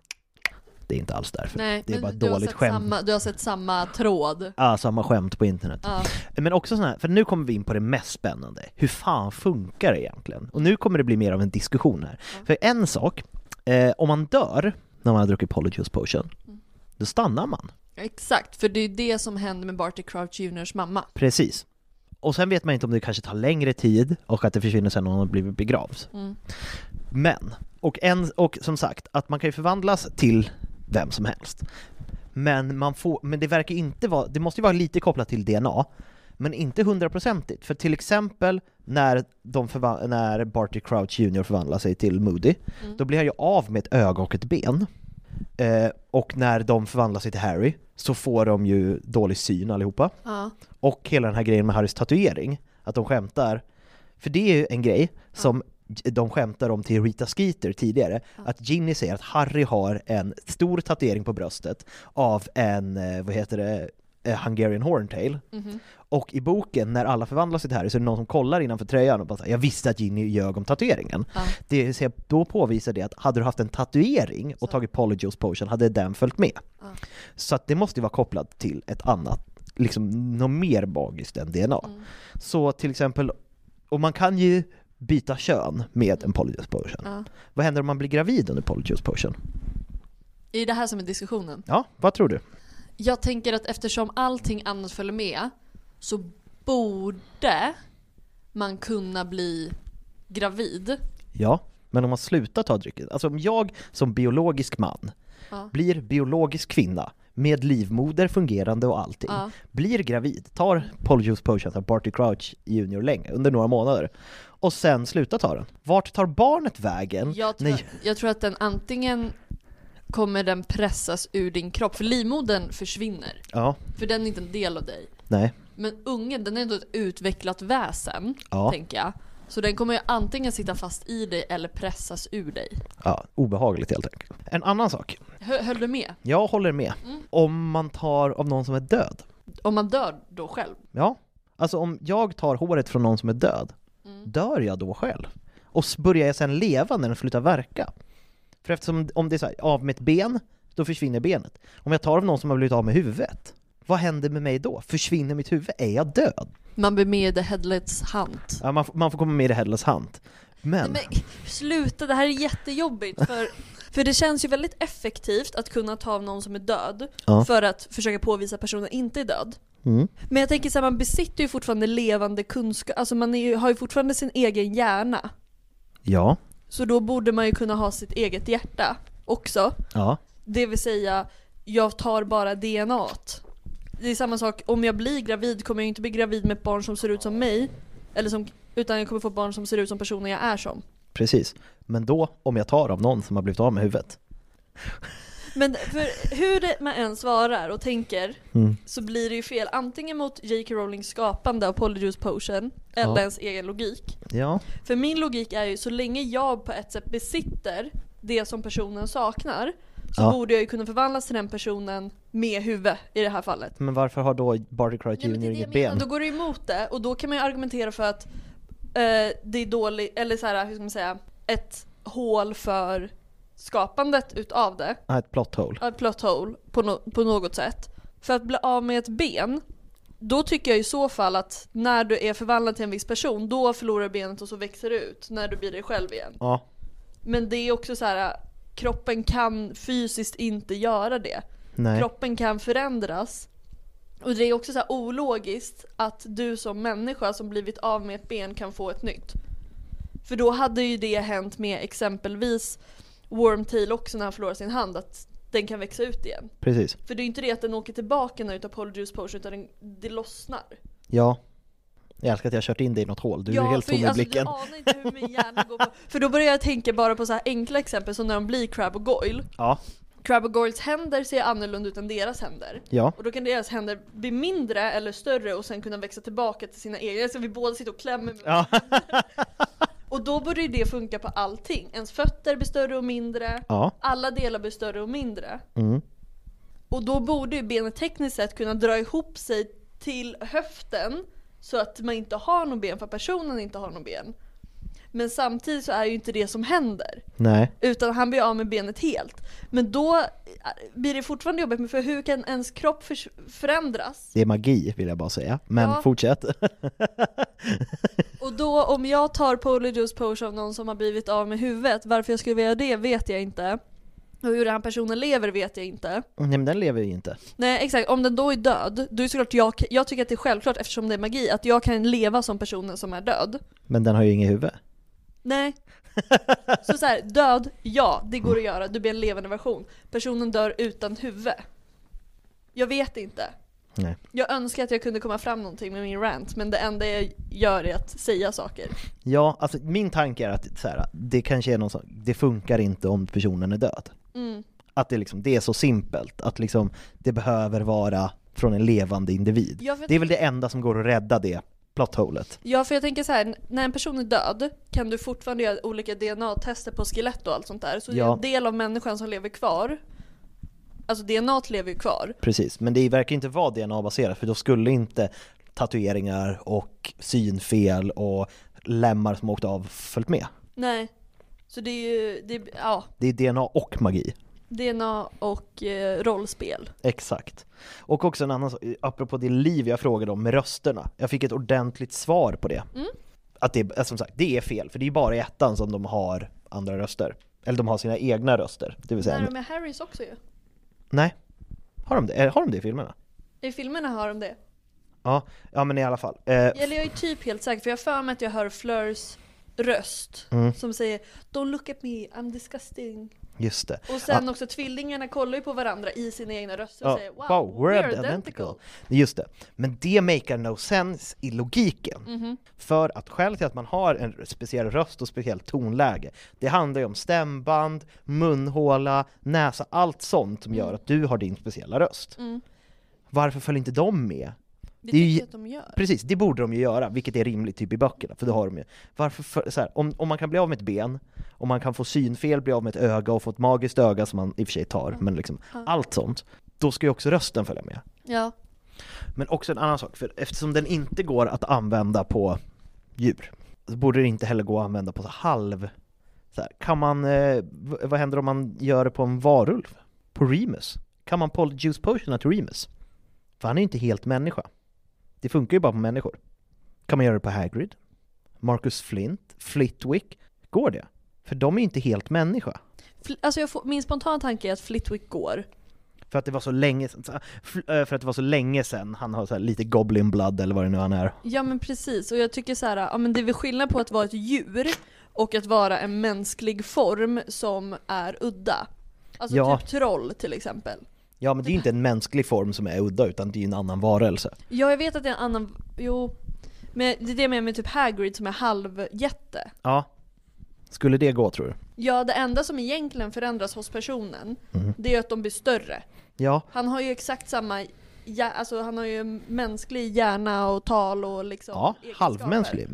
Det är inte alls därför. Nej, det är bara har dåligt skämt. Samma, du har sett samma tråd. Ja, samma skämt på internet. Ja. Men också sån här, för nu kommer vi in på det mest spännande. Hur fan funkar det egentligen? Och nu kommer det bli mer av en diskussion här. För en sak, eh, om man dör när man har druckit Polyjuice potion, Mm. då stannar man. Exakt, för det är det som händer med Barty Crouch Juniors mamma. Precis. Och sen vet man inte om det kanske tar längre tid och att det försvinner sen när hon blivit begravd. Mm. Men, och, en, och som sagt, att man kan ju förvandlas till vem som helst. Men, man får, men det verkar inte vara, det måste ju vara lite kopplat till DNA, men inte hundraprocentigt. För till exempel när, de förva- när Barty Crouch Jr förvandlar sig till Moody, Mm. då blir han ju av med ett öga och ett ben. Eh, och när de förvandlar sig till Harry så får de ju dålig syn allihopa. Ja. Och hela den här grejen med Harrys tatuering, att de skämtar, för det är ju en grej som de skämtar om till Rita Skeeter tidigare, att Ginny säger att Harry har en stor tatuering på bröstet av en, eh, vad heter det, eh, Hungarian Horntail. Mhm. Och i boken, när alla förvandlas till Harry, så är det någon som kollar innanför tröjan och bara säger, jag visste att Ginny ljög om tatueringen. Ja. Det säga, då påvisar det att hade du haft en tatuering och tagit Polyjuice Potion hade den följt med. Ja. Så att det måste ju vara kopplat till ett annat, liksom något mer magiskt än DNA. Mm. Så till exempel, och man kan ju byta kön med en Polyjuice Potion. Ja. Vad händer om man blir gravid under Polyjuice Potion? Är det här som är diskussionen? Ja, vad tror du? Jag tänker att eftersom allting annat följer med så borde man kunna bli gravid. Ja, Men om man slutar ta drycken, alltså om jag som biologisk man Ja. blir biologisk kvinna med livmoder fungerande och allting, Ja. blir gravid, tar Polyjuice Potion av Barty Crouch Jr länge, under några månader, och sen slutar ta den. Vart tar barnet vägen? Jag tror, Nej. jag tror att den antingen kommer den pressas ur din kropp, för livmodern försvinner. Ja, För den är inte en del av dig. nej. Men ungen, den är ändå ett utvecklat väsen, Ja. tänker jag. Så den kommer ju antingen sitta fast i dig eller pressas ur dig. Ja, obehagligt helt enkelt. En annan sak, Hö- Höll du med? jag håller med. Mm. Om man tar av någon som är död. Om man dör då själv? Ja, alltså om jag tar håret från någon som är död, dör jag då själv? Och börjar jag sen leva när den slutar verka? För eftersom om det är så här, av med ett ben, då försvinner benet. Om jag tar av någon som har blivit av med huvudet, vad händer med mig då? Försvinner mitt huvud? Är jag död? Man blir med i The Headlets hunt. Ja, man, får- man får komma med i Headless Hunt. Men, Nej, men sluta, det här är jättejobbigt för, för det känns ju väldigt effektivt att kunna ta av någon som är död Ja. för att försöka påvisa att personen inte är död. mm, Men jag tänker så här, man besitter ju fortfarande levande kunskap, alltså man ju, har ju fortfarande sin egen hjärna. ja, Så då borde man ju kunna ha sitt eget hjärta också. ja, Det vill säga, jag tar bara DNAt. Det är samma sak, om jag blir gravid kommer jag inte bli gravid med ett barn som ser ut som mig. Eller som, utan jag kommer få barn som ser ut som personen jag är som. Precis. Men då, om jag tar av någon som har blivit av med huvudet, Men för hur man än svarar och tänker Mm. så blir det ju fel antingen mot J.K. Rowlings skapande av Polyjuice Potion eller Ja. ens egen logik. ja, För min logik är ju så länge jag på ett sätt besitter det som personen saknar så Ja. borde jag ju kunna förvandlas till den personen med huvud i det här fallet. men varför har då Barty Crouch Jr inget ben? Då går det emot det och då kan man ju argumentera för att eh, det är dåligt, eller så här, hur ska man säga, ett hål för skapandet utav det. Ja, ett plot hole. Ja, ett plot hole på, no- på något sätt. För att bli av med ett ben, då tycker jag i så fall att när du är förvandlad till en viss person, då förlorar du benet och så växer det ut när du blir dig själv igen. Ja, Men det är också så här, kroppen kan fysiskt inte göra det. nej. Kroppen kan förändras. Och det är också så här ologiskt att du som människa som blivit av med ett ben kan få ett nytt. För då hade ju det hänt med exempelvis Wormtail också när han förlorar sin hand, att den kan växa ut igen. Precis. För det är ju inte det att den åker tillbaka när utav Polyjuice Potion utan den, det lossnar. Ja. Jag älskar att jag har kört in dig i något hål, du är helt tom i alltså, blicken. du anar inte hur min hjärna går på. För då börjar jag tänka bara på så här enkla exempel som när de blir Crab och Goyle. Ja, Crab och Goyles händer ser annorlunda ut än deras händer. ja, Och då kan deras händer bli mindre eller större och sen kunna växa tillbaka till sina egna. Så vi båda sitter och klämmer med ja. Och då borde ju det funka på allting. Ens fötter blir större och mindre. ja. Alla delar blir större och mindre. Mm. Och då borde ju benet tekniskt sett kunna dra ihop sig till höften så att man inte har någon ben för personen inte har någon ben. Men samtidigt så är ju inte det som händer. Nej. Utan han blir av med benet helt. Men då blir det fortfarande jobbigt, för hur kan ens kropp förändras? Det är magi vill jag bara säga, men Ja. fortsätt. Och då om jag tar Polyjuice Potion av någon som har blivit av med huvudet, varför jag skulle vilja det vet jag inte. Och hur den här personen lever vet jag inte. Nej men den lever ju inte. Nej exakt, om den då är död, då är det såklart jag, jag tycker att det är självklart eftersom det är magi, att jag kan leva som personen som är död. Men den har ju inget huvud. Nej. Så så här, död, ja det går att göra, du blir en levande version. Personen dör utan huvud. Jag vet inte. Nej. Jag önskar att jag kunde komma fram någonting med min rant, men det enda jag gör är att säga saker. Ja, alltså min tanke är att så här, det kanske är någon sån, det funkar inte om personen är död. Mm. Att det, liksom, det är så simpelt, att liksom, det behöver vara från en levande individ. Det är väl det enda som går att rädda det plotthålet. Ja, för jag tänker så här, när en person är död kan du fortfarande göra olika DNA-tester på skelett och allt sånt där. Så det är Ja. en del av människan som lever kvar. Alltså DNA lever ju kvar. Precis, men det verkar inte vara DNA-baserat för då skulle inte tatueringar och synfel och lemmar som åkte av följt med. Nej. Så det är ju, det är, ja, Det är DNA och magi. DNA och eh, rollspel. Exakt. Och också en annan sak, apropå det liv jag frågade om med rösterna. Jag fick ett ordentligt svar på det. Mm. Att det, är- som sagt, det är fel, för det är bara i ettan som de har andra röster. Eller de har sina egna röster, det vill säga... När de är Harrys också ju. Nej. Har de det? Eh, Har de det i filmerna? I filmerna har de det. Ja, ja men i alla fall. Eh, Eller jag är typ helt säker, för jag har för mig att jag hör Fleurs röst Mm. som säger Don't look at me, I'm disgusting. Just det. Och sen Ja. också tvillingarna kollar ju på varandra i sina egna röster och Ja, säger Wow, wow, we're identical. Just det. Men det makar no sense i logiken. Mhm. För att skälet till att man har en speciell röst och speciellt tonläge, det handlar ju om stämband, munhåla, näsa, allt sånt som gör att du har din speciella röst. Mm. Varför följer inte de med? Det är ju- att de gör. Precis, det borde de ju göra, vilket är rimligt typ i böckerna, för då har de ju Varför, för, så här, om, om man kan bli av med ett ben, om man kan få synfel, bli av med ett öga och få ett magiskt öga som man i och för sig tar, men liksom Ja. allt sånt, då ska ju också rösten följa med. Ja. Men också en annan sak, för eftersom den inte går att använda på djur, så borde det inte heller gå att använda på så halv... Så här, kan man, eh, vad händer om man gör det på en varulv? På Remus? Kan man polyjuice potiona till Remus? För han är ju inte helt människa. Det funkar ju bara på människor. Kan man göra det på Hagrid? Marcus Flint? Flitwick? Går det? För de är ju inte helt människa. Fl- Alltså jag får, min spontana tanke är att Flitwick går. För att det var så länge eh, för att det var så länge sedan han har så lite goblin blood eller vad det nu han är. Ja men precis, och jag tycker så här, ja men det är väl skillnad på att vara ett djur och att vara en mänsklig form som är udda. Alltså Ja. typ troll till exempel. Ja men det är ju inte en mänsklig form som är udda utan det är ju en annan varelse. Ja jag vet att det är en annan, jo. Men det är det jag menar med typ Hagrid som är halvjätte. Ja. Skulle det gå tror du? Ja det enda som egentligen förändras hos personen, Mhm. det är att de blir större. Ja, Han har ju exakt samma, ja, alltså han har ju mänsklig hjärna och tal och liksom ja halvmänsklig.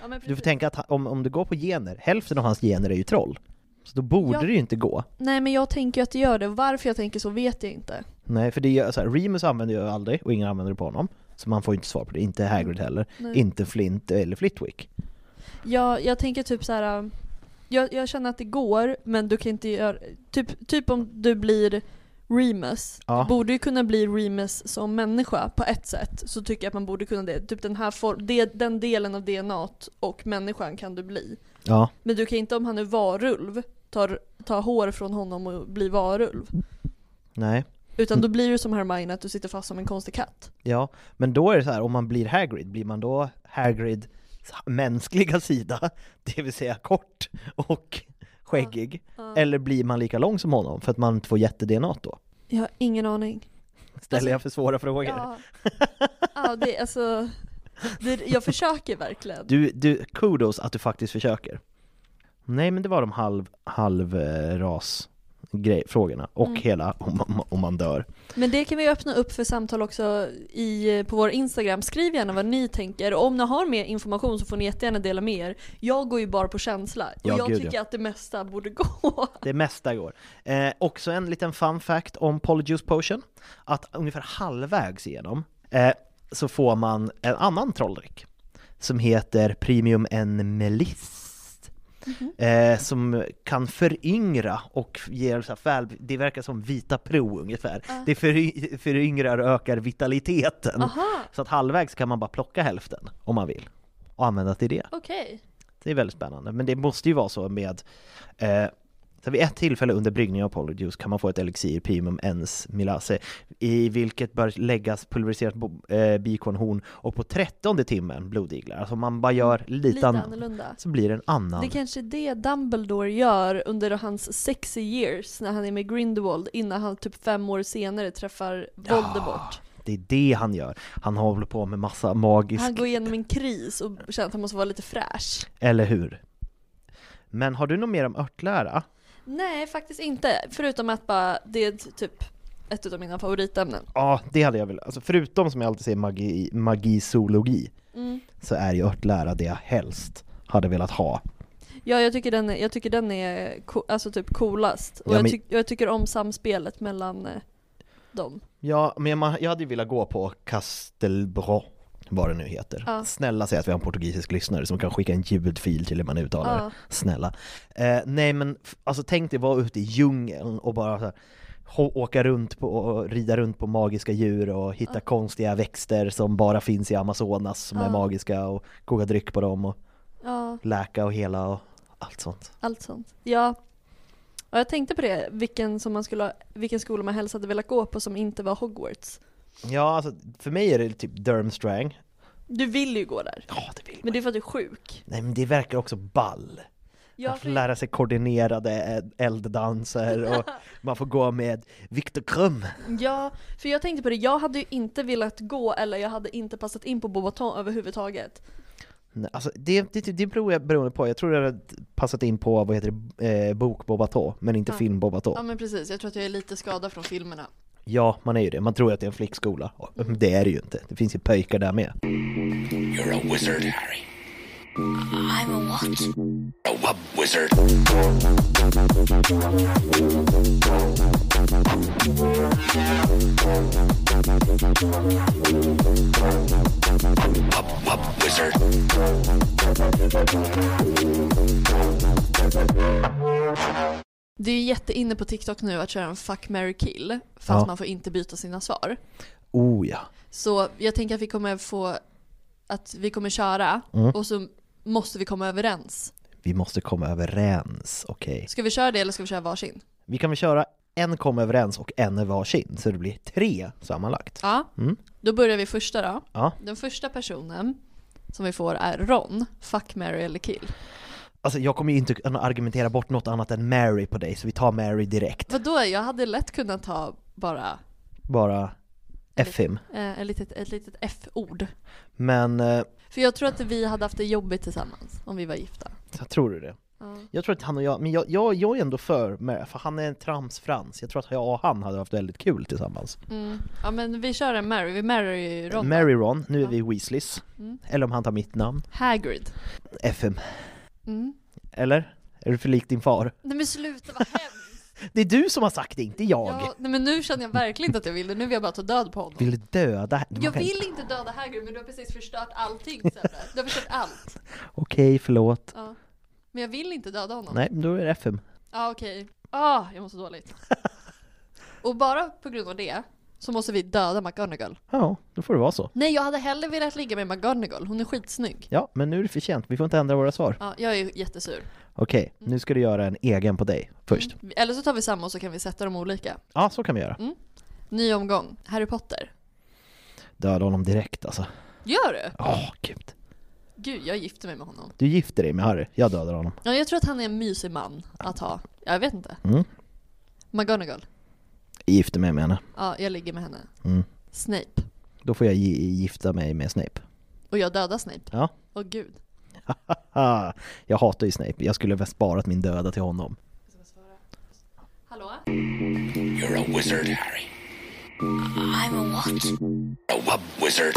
Ja, Du får tänka att om, om det går på gener, hälften av hans gener är ju troll. Så då borde Ja. det ju inte gå. Nej men jag tänker ju att det gör det, varför jag tänker så vet jag inte. Nej, för det är så här, Remus använder jag aldrig och ingen använder det på honom. Så man får ju inte svar på det, inte Hagrid heller, Nej. inte Flint eller Flitwick. Ja, jag tänker typ så här. Jag, jag känner att det går, men du kan inte göra... Typ, typ om du blir Remus, Ja. du borde ju kunna bli Remus som människa på ett sätt. Så tycker jag att man borde kunna det. Typ den här form, det, den delen av DNA och människan kan du bli. Ja, Men du kan inte om han är varulv, ta, ta hår från honom och bli varulv. nej. Utan då blir du som Hermione, att du sitter fast som en konstig katt. Ja, men då är det så här, om man blir Hagrid, blir man då Hagrid mänskliga sida, det vill säga kort och skäggig? Ja. Eller blir man lika lång som honom för att man får jätte-DNA då? Jag har ingen aning. Ställer jag för svåra frågor? Ja, ja det, alltså, det, jag försöker verkligen. Du, du, kudos att du faktiskt försöker. Nej men det var de halv, halv eh, ras grej, frågorna och Mm. hela om, om, om man dör. Men det kan vi öppna upp för samtal också i, på vår Instagram. Skriv gärna vad ni tänker och om ni har mer information så får ni jättegärna dela med er. Jag går ju bara på känsla och Ja, jag gud, tycker ja. att det mesta borde gå. Det mesta går. Eh, också en liten fun fact om Polyjuice Potion, att ungefär halvvägs igenom eh, så får man en annan trolldryck som heter Premium en Melist. Eh, som kan föryngra och ger så väl, det verkar som vita pro ungefär. Ah. Det föry, föryngrar och ökar vitaliteten. Aha, Så att halvvägs kan man bara plocka hälften om man vill och använda till det. okej. Det är väldigt spännande, men det måste ju vara så med eh, så vid ett tillfälle under bryggning av Polyjuice kan man få ett elixir primum ens milase i vilket bör läggas pulveriserat eh, bikonhorn och på trettonde timmen blodiglar. Alltså man bara gör lite, Lite an- annorlunda. så blir det en annan. Det kanske är det Dumbledore gör under hans sexy years när han är med Grindelwald innan han typ fem år senare träffar Voldemort. Det är det han gör. Han håller på med massa magisk, Han går igenom en kris och känner att han måste vara lite fräsch. eller hur? Men har du något mer om örtlära? Nej, faktiskt inte. Förutom att bara, det är typ ett av mina favoritämnen. Ja, det hade jag velat. Alltså förutom som jag alltid säger magi, magisologi Mm. så är ju örtlära det jag helst hade velat ha. Ja, jag tycker den jag tycker den är co- alltså typ coolast. Och Ja, jag, men- tyck, jag tycker om samspelet mellan eh, dem. Ja, men jag, jag hade ju velat gå på Castelbro, vad det nu heter. Ja. Snälla säg att vi har en portugisisk lyssnare som kan skicka en ljudfil till hur man uttalar Ja. det. Snälla. Eh, nej men, alltså tänk dig vara ute i djungeln och bara så här, åka runt på, och rida runt på magiska djur och hitta Ja. konstiga växter som bara finns i Amazonas som är Ja. magiska och koka dryck på dem och Ja, läka och hela och allt sånt. allt sånt. Ja. Och jag tänkte på det, vilken, som man skulle, vilken skola man helst hade velat gå på som inte var Hogwarts. Ja, alltså för mig är det typ Durmstrang. Du vill ju gå där. Ja, det vill Men det är för att du är sjuk. Nej men det verkar också ball. Ja, man får för- lära sig koordinerade elddanser och man får gå med Viktor Krum. Ja, för jag tänkte på det, jag hade ju inte velat gå eller jag hade inte passat in på Bobaton överhuvudtaget. Nej, Alltså det, det, det beror jag beroende på, jag tror det hade passat in på, vad heter det, eh, bok Bobato, men inte Ja. film Bobato. Ja men precis, jag tror att jag är lite skadad från filmerna. Ja, man är ju det. Man tror att det är en flickskola. Och Det är det ju inte. Det finns ju pöjkar där med. You're a wizard, Harry. I'm a what? A wub wizard. Wub wub wizard. Det är jätteinne på TikTok nu att köra en fuck, marry, kill. Fast Ja. man får inte byta sina svar. Oh ja. Så jag tänker att vi kommer få, att vi kommer köra Mm. och så måste vi komma överens. Vi måste komma överens, okej. Ska vi köra det eller ska vi köra varsin? Vi kan väl köra en komma överens och en är varsin, så det blir tre sammanlagt. Ja, Mm. då börjar vi första då. Ja. Den första personen som vi får är Ron, fuck, marry eller kill. Alltså jag kommer ju inte kunna argumentera bort något annat än Mary på dig, så vi tar Mary direkt. Vadå, jag hade lätt kunnat ta bara Bara F-him. eh, ett litet, ett litet F-ord. Men, eh, För jag tror att vi hade haft det jobbigt tillsammans om vi var gifta. jag tror du det? Ja. Jag tror att han och jag, men jag, jag, jag är ändå för Mary, för han är en tramsfrans. Jag tror att jag och han hade haft väldigt kul tillsammans. Mm. Ja men vi kör en Mary, vi marryr ju Ron. Mary Ron, nu är vi Weasleys. Mm. Eller om han tar mitt namn. Hagrid. FM. Mm. Eller? Är du för lik din far? Nej men sluta vad hemskt! Det är du som har sagt det, inte jag! Ja, nej men nu känner jag verkligen inte att jag vill det, nu vill jag bara ta död på honom. Vill du döda? Man Jag kan- vill inte döda Hagrid men du har precis förstört allting Sebbe. Du har förstört allt. Okej, förlåt. Ja. Men jag vill inte döda honom. Nej, då är det FM. Ja okej. Ah, jag mår så dåligt. Och bara på grund av det så måste vi döda McGonagall. Ja, då får det vara så. Nej jag hade hellre velat ligga med McGonagall, hon är skitsnygg. Ja, men nu är det för sent. Vi får inte ändra våra svar. Ja, jag är jättesur. Okej, nu ska du göra en egen på dig först. Eller så tar vi samma och så kan vi sätta dem olika. Ja, så kan vi göra. Mm. Ny omgång, Harry Potter. Döda honom direkt alltså. Gör du? Åh, gud. Gud, jag gifter mig med honom. Du gifter dig med Harry, jag dödar honom. Ja, jag tror att han är en mysig man att ha. Jag vet inte. Mm. McGonagall. Gifter mig med henne. Ja, jag ligger med henne. Mm. Snape. Då får jag gi- gifta mig med Snape. Och jag dödar Snape. Ja. Åh gud. Haha, jag hatar ju Snape. Jag skulle väl sparat min döda till honom. Hallå? You're a wizard, Harry. I'm a what? A wub wizard.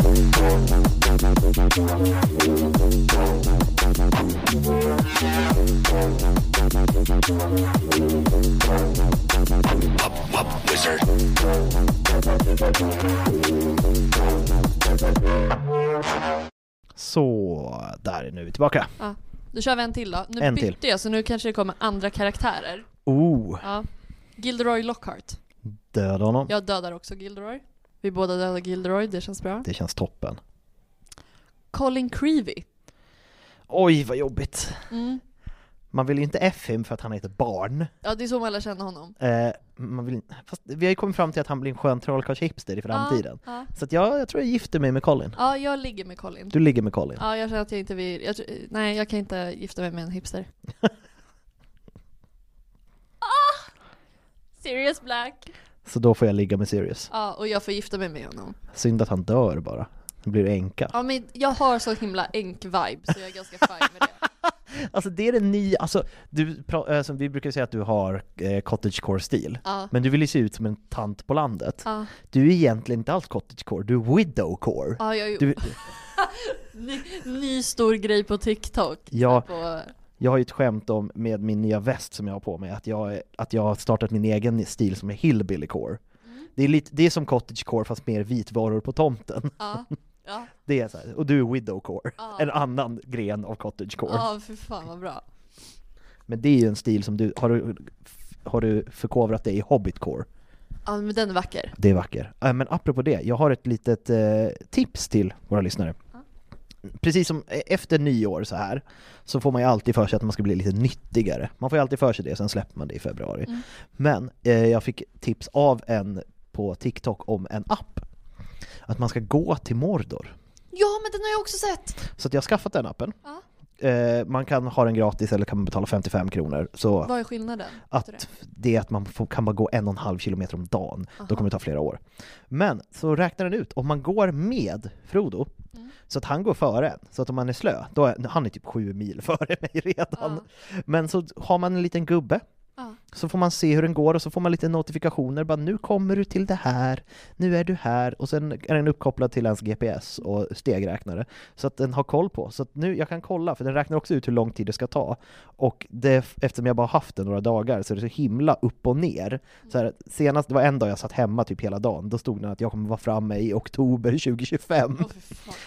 Wub wub wizard. Så, där, nu är vi tillbaka. Ja. Då kör vi en till då. Nu En bytte till. jag så nu kanske det kommer andra karaktärer. Oh, Ja. Gilderoy Lockhart. Döda honom. Jag dödar också Gilderoy. Vi båda dödar Gilderoy, det känns bra. Det känns toppen. Colin Creevy. Oj, vad jobbigt. Mm. Man vill ju inte F-him för att han är ett barn. Ja, det är så man lär känna honom. Eh, man vill, fast vi har ju kommit fram till att han blir en skön trollkarls-hipster i framtiden. Ja, Så att jag, jag tror jag gifter mig med Colin. ja. ja, jag ligger med Colin. Du ligger med Colin. Ja, jag känner att jag inte vill... Jag, nej, jag kan inte gifta mig med en hipster. Sirius Black. Så då får jag ligga med Sirius. Ja, och jag får gifta mig med honom. Synd att han dör bara. Då blir du änka. Ja, men jag har så himla enk-vibe så jag är ganska fine med det. Alltså det är det nya, alltså, du, alltså vi brukar säga att du har eh, cottagecore-stil. Ja. Men du vill ju se ut som en tant på landet. Ja. Du är egentligen inte alls cottagecore, du är widowcore. Ja, jag är ju... Du, ny, ny stor grej på TikTok. Ja. På, jag har ju ett skämt om med min nya väst som jag har på mig, att jag, att jag har startat min egen stil som är hillbillycore. Mm. Det är, lite, det är som cottagecore fast mer vitvaror på tomten. ja. Ja. Det är så här. och du är widowcore, Ja. en annan gren av cottagecore. Ja, för fan vad bra. Men det är ju en stil som du, har du, har du förkovrat dig i hobbitcore? Ja, men den är vacker. Det är vacker. Äh, men apropå det, jag har ett litet eh, tips till våra lyssnare. Precis som e- efter nyår så här så får man ju alltid för sig att man ska bli lite nyttigare. Man får ju alltid för sig det, sen släpper man det i februari. Mm. Men eh, jag fick tips av en på TikTok om en app. Att man ska gå till Mordor. Ja, men den har jag också sett! Så jag har skaffat den appen. Ja. Eh, man kan ha den gratis eller kan man betala 55 kronor. Så Vad är skillnaden? att det är att man får, kan bara gå en och en halv kilometer om dagen. Aha. Då kommer det ta flera år. Men så räknar den ut, om man går med Frodo, Mm. så att han går före en, så att om man är slö, då är han är typ sju mil före mig redan. Men så har man en liten gubbe, Ja. så får man se hur den går och så får man lite notifikationer, bara nu kommer du till det här, nu är du här, och sen är den uppkopplad till ens GPS och stegräknare, så att den har koll på. Så att nu, jag kan kolla, för den räknar också ut hur lång tid det ska ta. Och det, eftersom jag bara haft den några dagar så är det så himla upp och ner. Så här, senast, det var en dag jag satt hemma typ hela dagen, då stod det att jag kommer vara framme i oktober 2025.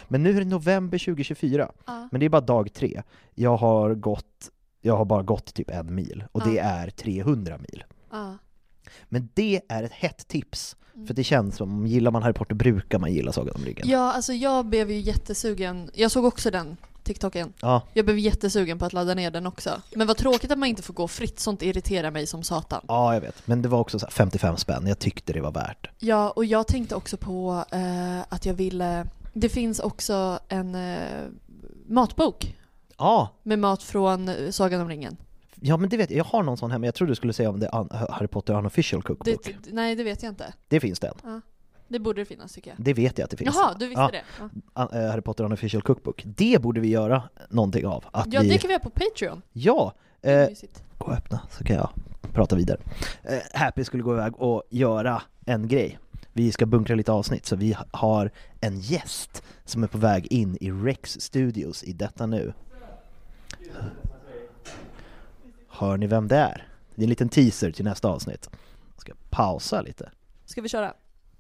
Men nu är det november 2024. Ja. Men det är bara dag tre. Jag har gått, jag har bara gått typ en mil, och det är 300 mil. Ja. Men det är ett hett tips, Mm. för det känns som, gillar man Harry Potter brukar man gilla Sagan om ringen. Ja, alltså jag blev ju jättesugen. Jag såg också den TikToken. Ja. Jag blev jättesugen på att ladda ner den också. Men vad tråkigt att man inte får gå fritt, sånt irriterar mig som satan. Ja, jag vet. Men det var också så här 55 spänn, jag tyckte det var värt. Ja, och jag tänkte också på eh, att jag ville... Det finns också en eh, matbok Ja, med mat från eh, Sagan om ringen. ja men det vet jag. Jag har någon sån här, men jag trodde du skulle säga om det är un- Harry Potter Unofficial Cookbook. Det, Det, nej, det vet jag inte. finns den. Ja. Det borde det finnas tycker jag. Det vet jag att det finns. Jaha, du visste Ja. det? Ja. Un- eh, Harry Potter Unofficial Cookbook. Det borde vi göra någonting av. Att Ja, vi... det kan vi göra på Patreon. Ja! Det är Eh, mysigt. gå och öppna så kan jag prata vidare. Eh, Happy skulle gå iväg och göra en grej. Vi ska bunkra lite avsnitt, så vi ha- har en gäst som är på väg in i Rex Studios i detta nu. Hör ni vem det är? Det är en liten teaser till nästa avsnitt. Jag ska pausa lite. Ska vi köra?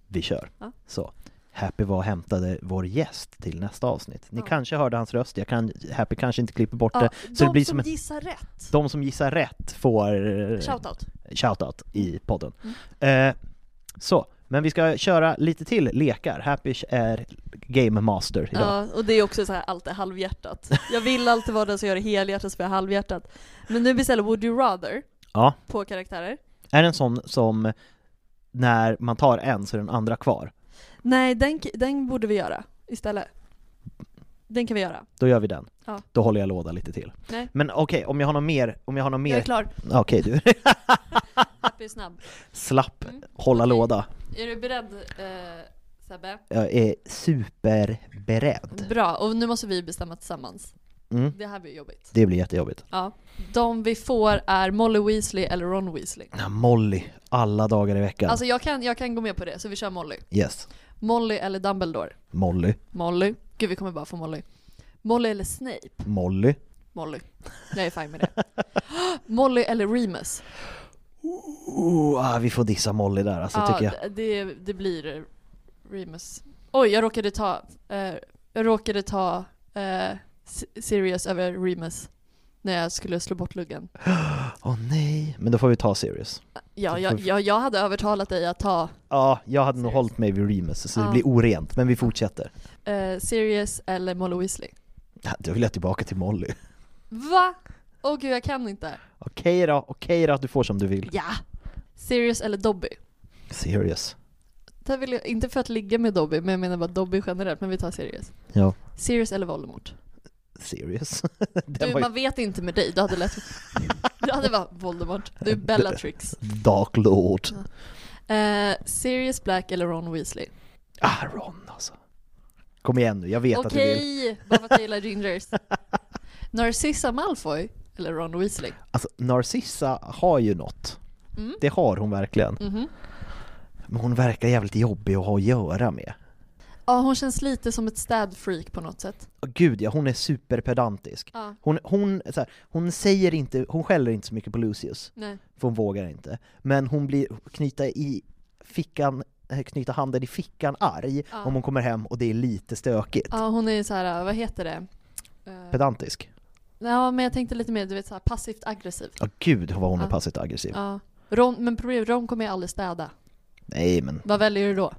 Vi kör. Ja. Så. Happy var och hämtade vår gäst till nästa avsnitt. Ni Ja. kanske hörde hans röst, jag kan, Happy kanske inte klipper bort Ja, det. Så de det blir som som en, gissar rätt. de som gissar rätt får Shoutout. shoutout i podden. Mm. Eh, så, men vi ska köra lite till lekar. Happy är Game Master idag. Ja, och det är också så här alltid halvhjärtat. Jag vill alltid vara den som gör det helhjärtat så blir jag halvhjärtat. Men nu beställer Would You Rather Ja. på karaktärer. Är det en sån som när man tar en så är den andra kvar? Nej, den, den borde vi göra istället. Den kan vi göra. Då gör vi den. Ja. Då håller jag låda lite till. Nej. Men okej, om jag har något mer, om jag har något mer... Jag är klar. Okej du. Happy är snabb. Slapp, Mm. hålla låda. Är du beredd eh, Sebbe? Jag är superberedd. Bra, och nu måste vi bestämma tillsammans. Mm. Det här blir jobbigt. Det blir jättejobbigt. Ja. De vi får är Molly Weasley eller Ron Weasley. Ja, Molly, alla dagar i veckan. Alltså jag kan, jag kan gå med på det, så vi kör Molly. Yes. Molly eller Dumbledore? Molly, Molly. Gud vi kommer bara få Molly. Molly eller Snape? Molly. Molly. Jag är fine med det. Molly eller Remus? Oh, ah, vi får dissa Molly där alltså, tycker jag. det, det blir Remus. Oj, jag råkade ta, eh, jag råkade ta eh, Sirius över Remus när jag skulle slå bort luggen. Åh nej, men då får vi ta Sirius. Ja, jag, jag, jag hade övertalat dig att ta Ja, jag hade nog hållit mig vid Remus, så det Ja. blir orent, men vi fortsätter. eh, Sirius eller Molly Weasley. Ja, Då vill jag tillbaka till Molly. Va? Åh gud, jag kan inte. Okej då, okej då att du får som du vill. Ja! Sirius eller Dobby? Sirius. Det vill jag, inte för att ligga med Dobby, men jag menar bara Dobby generellt, men vi tar Sirius. Ja, Sirius eller Voldemort? Sirius. Den Du, var ju man vet inte med dig, du hade lätt... Du hade varit Voldemort. Du är Bellatrix. Dark Lord. Eh, Sirius Black eller Ron Weasley? Ah, Ron alltså. Kom igen nu, jag vet att du vill. Okej, bara för att jag gillar gingers. Narcissa Malfoy eller Ron Weasley? Alltså, Narcissa har ju något. Mm. Det har hon verkligen. Mhm. Men hon verkar jävligt jobbig att ha att göra med. Ja, hon känns lite som ett städfreak på något sätt. Gud ja, hon är superpedantisk. Ja. Hon, hon, så här, hon säger inte, hon skäller inte så mycket på Lucius, Nej. för hon vågar inte. Men hon blir knyta i fickan, eh, knyta handen i fickan arg Ja. om hon kommer hem och det är lite stökigt. Ja, hon är så här, vad heter det? Eh, Pedantisk. Ja, men jag tänkte lite mer, du vet så här passivt aggressiv. Ja gud vad hon är Ja. passivt aggressiv. Ja. Ron, men problemet Ron kommer ju aldrig städa. Nej men, Vad väljer du då?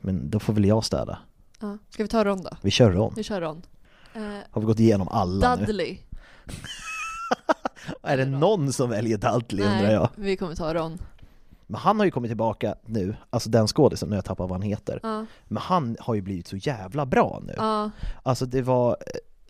men då får väl jag städa. Ja. Ska vi ta Ron då? Vi kör Ron. Vi kör Ron. Eh, Har vi gått igenom alla nu? Dudley. Är det någon som väljer Dudley undrar jag? vi kommer ta Ron. Men han har ju kommit tillbaka nu, alltså den skådisen, nu har jag tappat vad han heter. Ja. Men han har ju blivit så jävla bra nu. Ja. Alltså det var...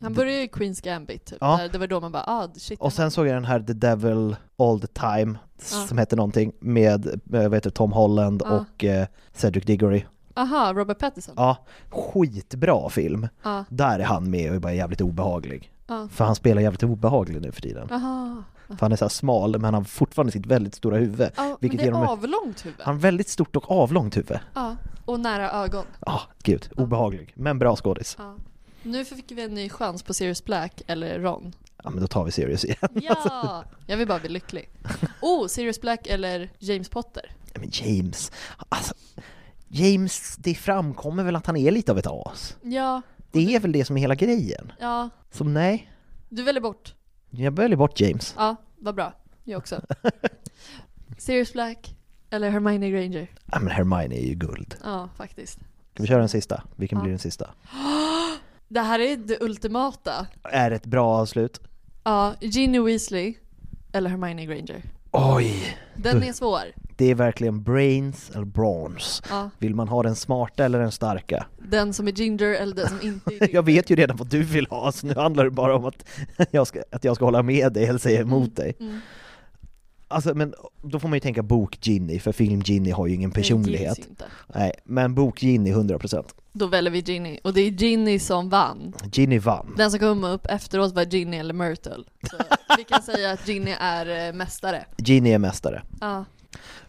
Han började ju i Queens Gambit, typ. Ja. Det var då man bara ah shit. Och sen såg jag den här The Devil All the Time, Ja. som heter någonting, med eh, vad heter det, Tom Holland Ja. och eh, Cedric Diggory. Aha, Robert Pattinson? Ja, skitbra film. Ja. Där är han med och är bara jävligt obehaglig. För han spelar jävligt obehaglig nu för tiden. Aha. För han är så här smal, men han har fortfarande sitt väldigt stora huvud. Ja, men vilket det ger är honom- avlångt huvud. Han har väldigt stort och avlångt huvud. Ja, och nära ögon. Ja, gud, obehaglig. Men bra skådis. Nu fick vi en ny chans på Sirius Black eller Ron. Ja, men då tar vi Sirius igen. Ja! Jag vill bara bli lycklig. Oh, Sirius Black eller James Potter. Ja, Men James, alltså, James, det framkommer väl att han är lite av ett as? Ja, Det är väl det som är hela grejen. ja. Så nej, Du väljer bort. jag väljer bort James. Ja, vad bra. Jag också. Sirius Black eller Hermione Granger. Ja, men Hermione är ju guld. Ja, faktiskt. Ska vi köra den sista? Vilken Ja. blir den sista? Det här är det ultimata. Är ett bra avslut? Ja, Ginny Weasley eller Hermione Granger. Oj! Den är svår. Det är verkligen brains eller brawns. Ja. Vill man ha den smarta eller den starka? Den som är ginger eller den som inte är ginger. Jag vet ju redan vad du vill ha, så nu handlar det bara om att jag ska, att jag ska hålla med dig eller säga emot dig. Mm. Alltså men då får man ju tänka bok Ginny, för film Ginny har ju ingen personlighet. inte. Nej, men bok Ginny 100%. Då väljer vi Ginny. Och det är Ginny som vann. Ginny vann. Den som kom upp efteråt var Ginny eller Myrtle. Så vi kan säga att Ginny är eh, mästare. Ginny är mästare. Ja.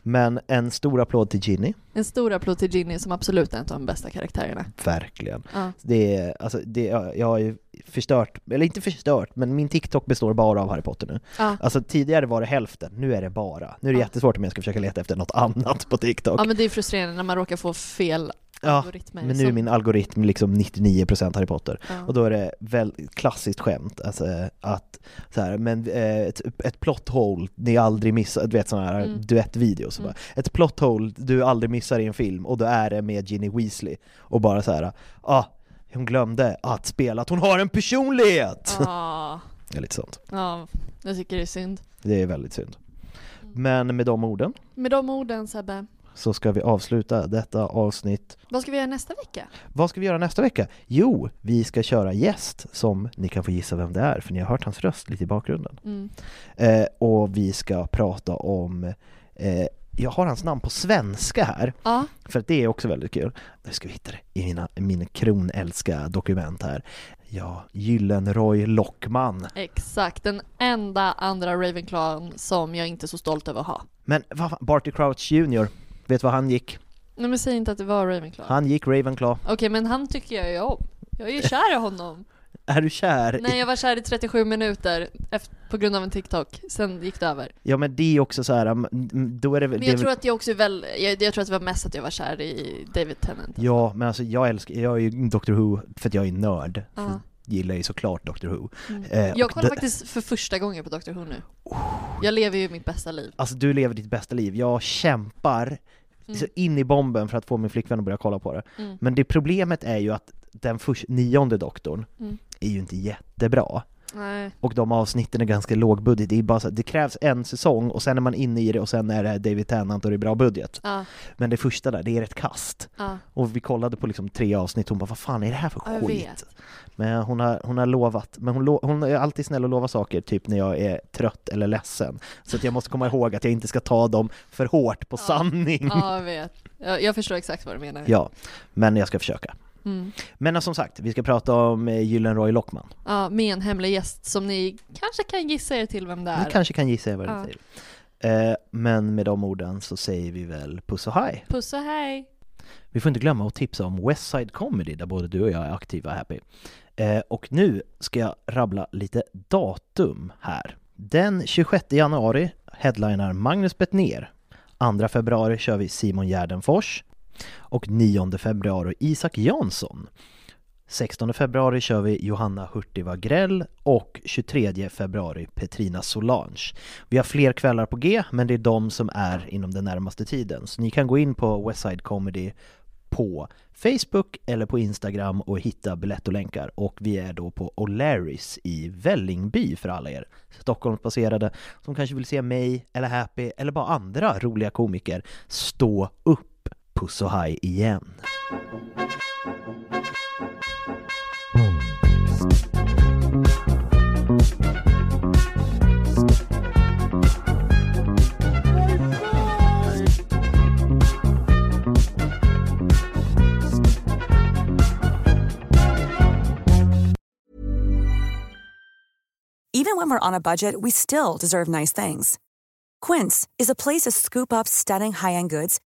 Men en stor applåd till Ginny, En stor applåd till Ginny som absolut är en av de bästa karaktärerna. verkligen. Ja. Det är, alltså, det, jag har ju förstört, eller inte förstört, men min TikTok består bara av Harry Potter nu. Ja. Alltså tidigare var det hälften, nu är det bara. Nu är det jättesvårt om jag ska försöka leta efter något annat på TikTok. ja men det är frustrerande när man råkar få fel Ja, men nu är min algoritm liksom 99% Harry Potter. Ja. Och då är det väl klassiskt skämt, alltså att så här, men eh, ett, ett plot hole ni aldrig missar, du vet sådana här Mm. duettvideos. Mm. Bara, ett plot hole du aldrig missar i en film, och då är det med Ginny Weasley. Och bara så här, ah, hon glömde att spela, att hon har en personlighet! Ja, Det är lite sånt. ja, jag tycker det är synd. Det är väldigt synd. Mm. Men med de orden Med de orden Sebbe, så ska vi avsluta detta avsnitt vad ska vi göra nästa vecka? Vad ska vi göra nästa vecka? Jo, vi ska köra gäst som ni kan få gissa vem det är, för ni har hört hans röst lite i bakgrunden. Mm. Eh, och vi ska prata om, eh, jag har hans namn på svenska här, Ja, för det är också väldigt kul. Nu ska vi hitta det i mina, mina kronälska dokument här. Ja, Gyllenroy Lockman. exakt. Den enda andra Ravenclawn som jag inte är så stolt över att ha. Men vad Barty Crouch Jr, vet vad han gick? Nej men säg inte att det var Ravenclaw. Han gick Ravenclaw. Okej men han tycker jag ju om. Jag är ju kär i honom. Är du kär? Nej jag var kär i 37 minuter efter, på grund av en TikTok, sen gick det över. Ja men det är också så här, mm, mm, då är det. Men det jag väl- tror att jag också är väl, jag, jag tror att det var mest att jag var kär i David Tennant. Ja, men alltså jag älskar, jag är ju Doctor Who för att jag är nörd. Ja. Gillar ju såklart Doctor Who. Mm. Eh, jag kollar det- faktiskt för första gången på Doctor Who nu. Jag lever ju mitt bästa liv. Alltså du lever ditt bästa liv, jag kämpar Mm. så in i bomben för att få min flickvän att börja kolla på det. Mm. Men det problemet är ju att den först, nionde doktorn Mm. är ju inte jättebra. Nej. Och de avsnitten är ganska lågbudget, det är bara så, det krävs en säsong och sen är man inne i det och sen är det David Tennant och det är bra budget. Ja. Men det första där, det är ett kast. Ja. Och vi kollade på liksom tre avsnitt, hon bara vad fan är det här för Ja, jag skit? vet. Men hon har, hon har lovat, men hon, lo, hon är alltid snäll att lova saker, typ när jag är trött eller ledsen. Så att jag måste komma ihåg att jag inte ska ta dem för hårt på sanning. Ja, jag vet. Jag, jag förstår exakt vad du menar. Ja, men jag ska försöka. Mm. Men eh, som sagt, vi ska prata om eh, Gyllenroy Lockman. Ja, med en hemlig gäst som ni kanske kan gissa er till vem det är. Ni kanske kan gissa er vad det Ja. säger. Eh, men med de orden så säger vi väl puss och hej. Puss och hej! Vi får inte glömma att tipsa om West Side Comedy där både du och jag är aktiva Happy. Eh, och nu ska jag rabbla lite datum här. Den 26 januari headlinar Magnus Bettner. 2 februari kör vi Simon Gärdenfors. Och 9 februari Isak Jansson. 16 februari kör vi Johanna Hurtig Wagrell och 23 februari Petrina Solange. Vi har fler kvällar på G, men det är de som är inom den närmaste tiden. Så ni kan gå in på på Facebook eller på Instagram och hitta biljett och länkar. Och vi är då på O'Larrys i Vällingby för alla er Stockholmsbaserade som kanske vill se mig eller Happy eller bara andra roliga komiker stå upp. Puss och hej igen! Even when we're on a budget, we still deserve nice things. Quince is a place to scoop up stunning high-end goods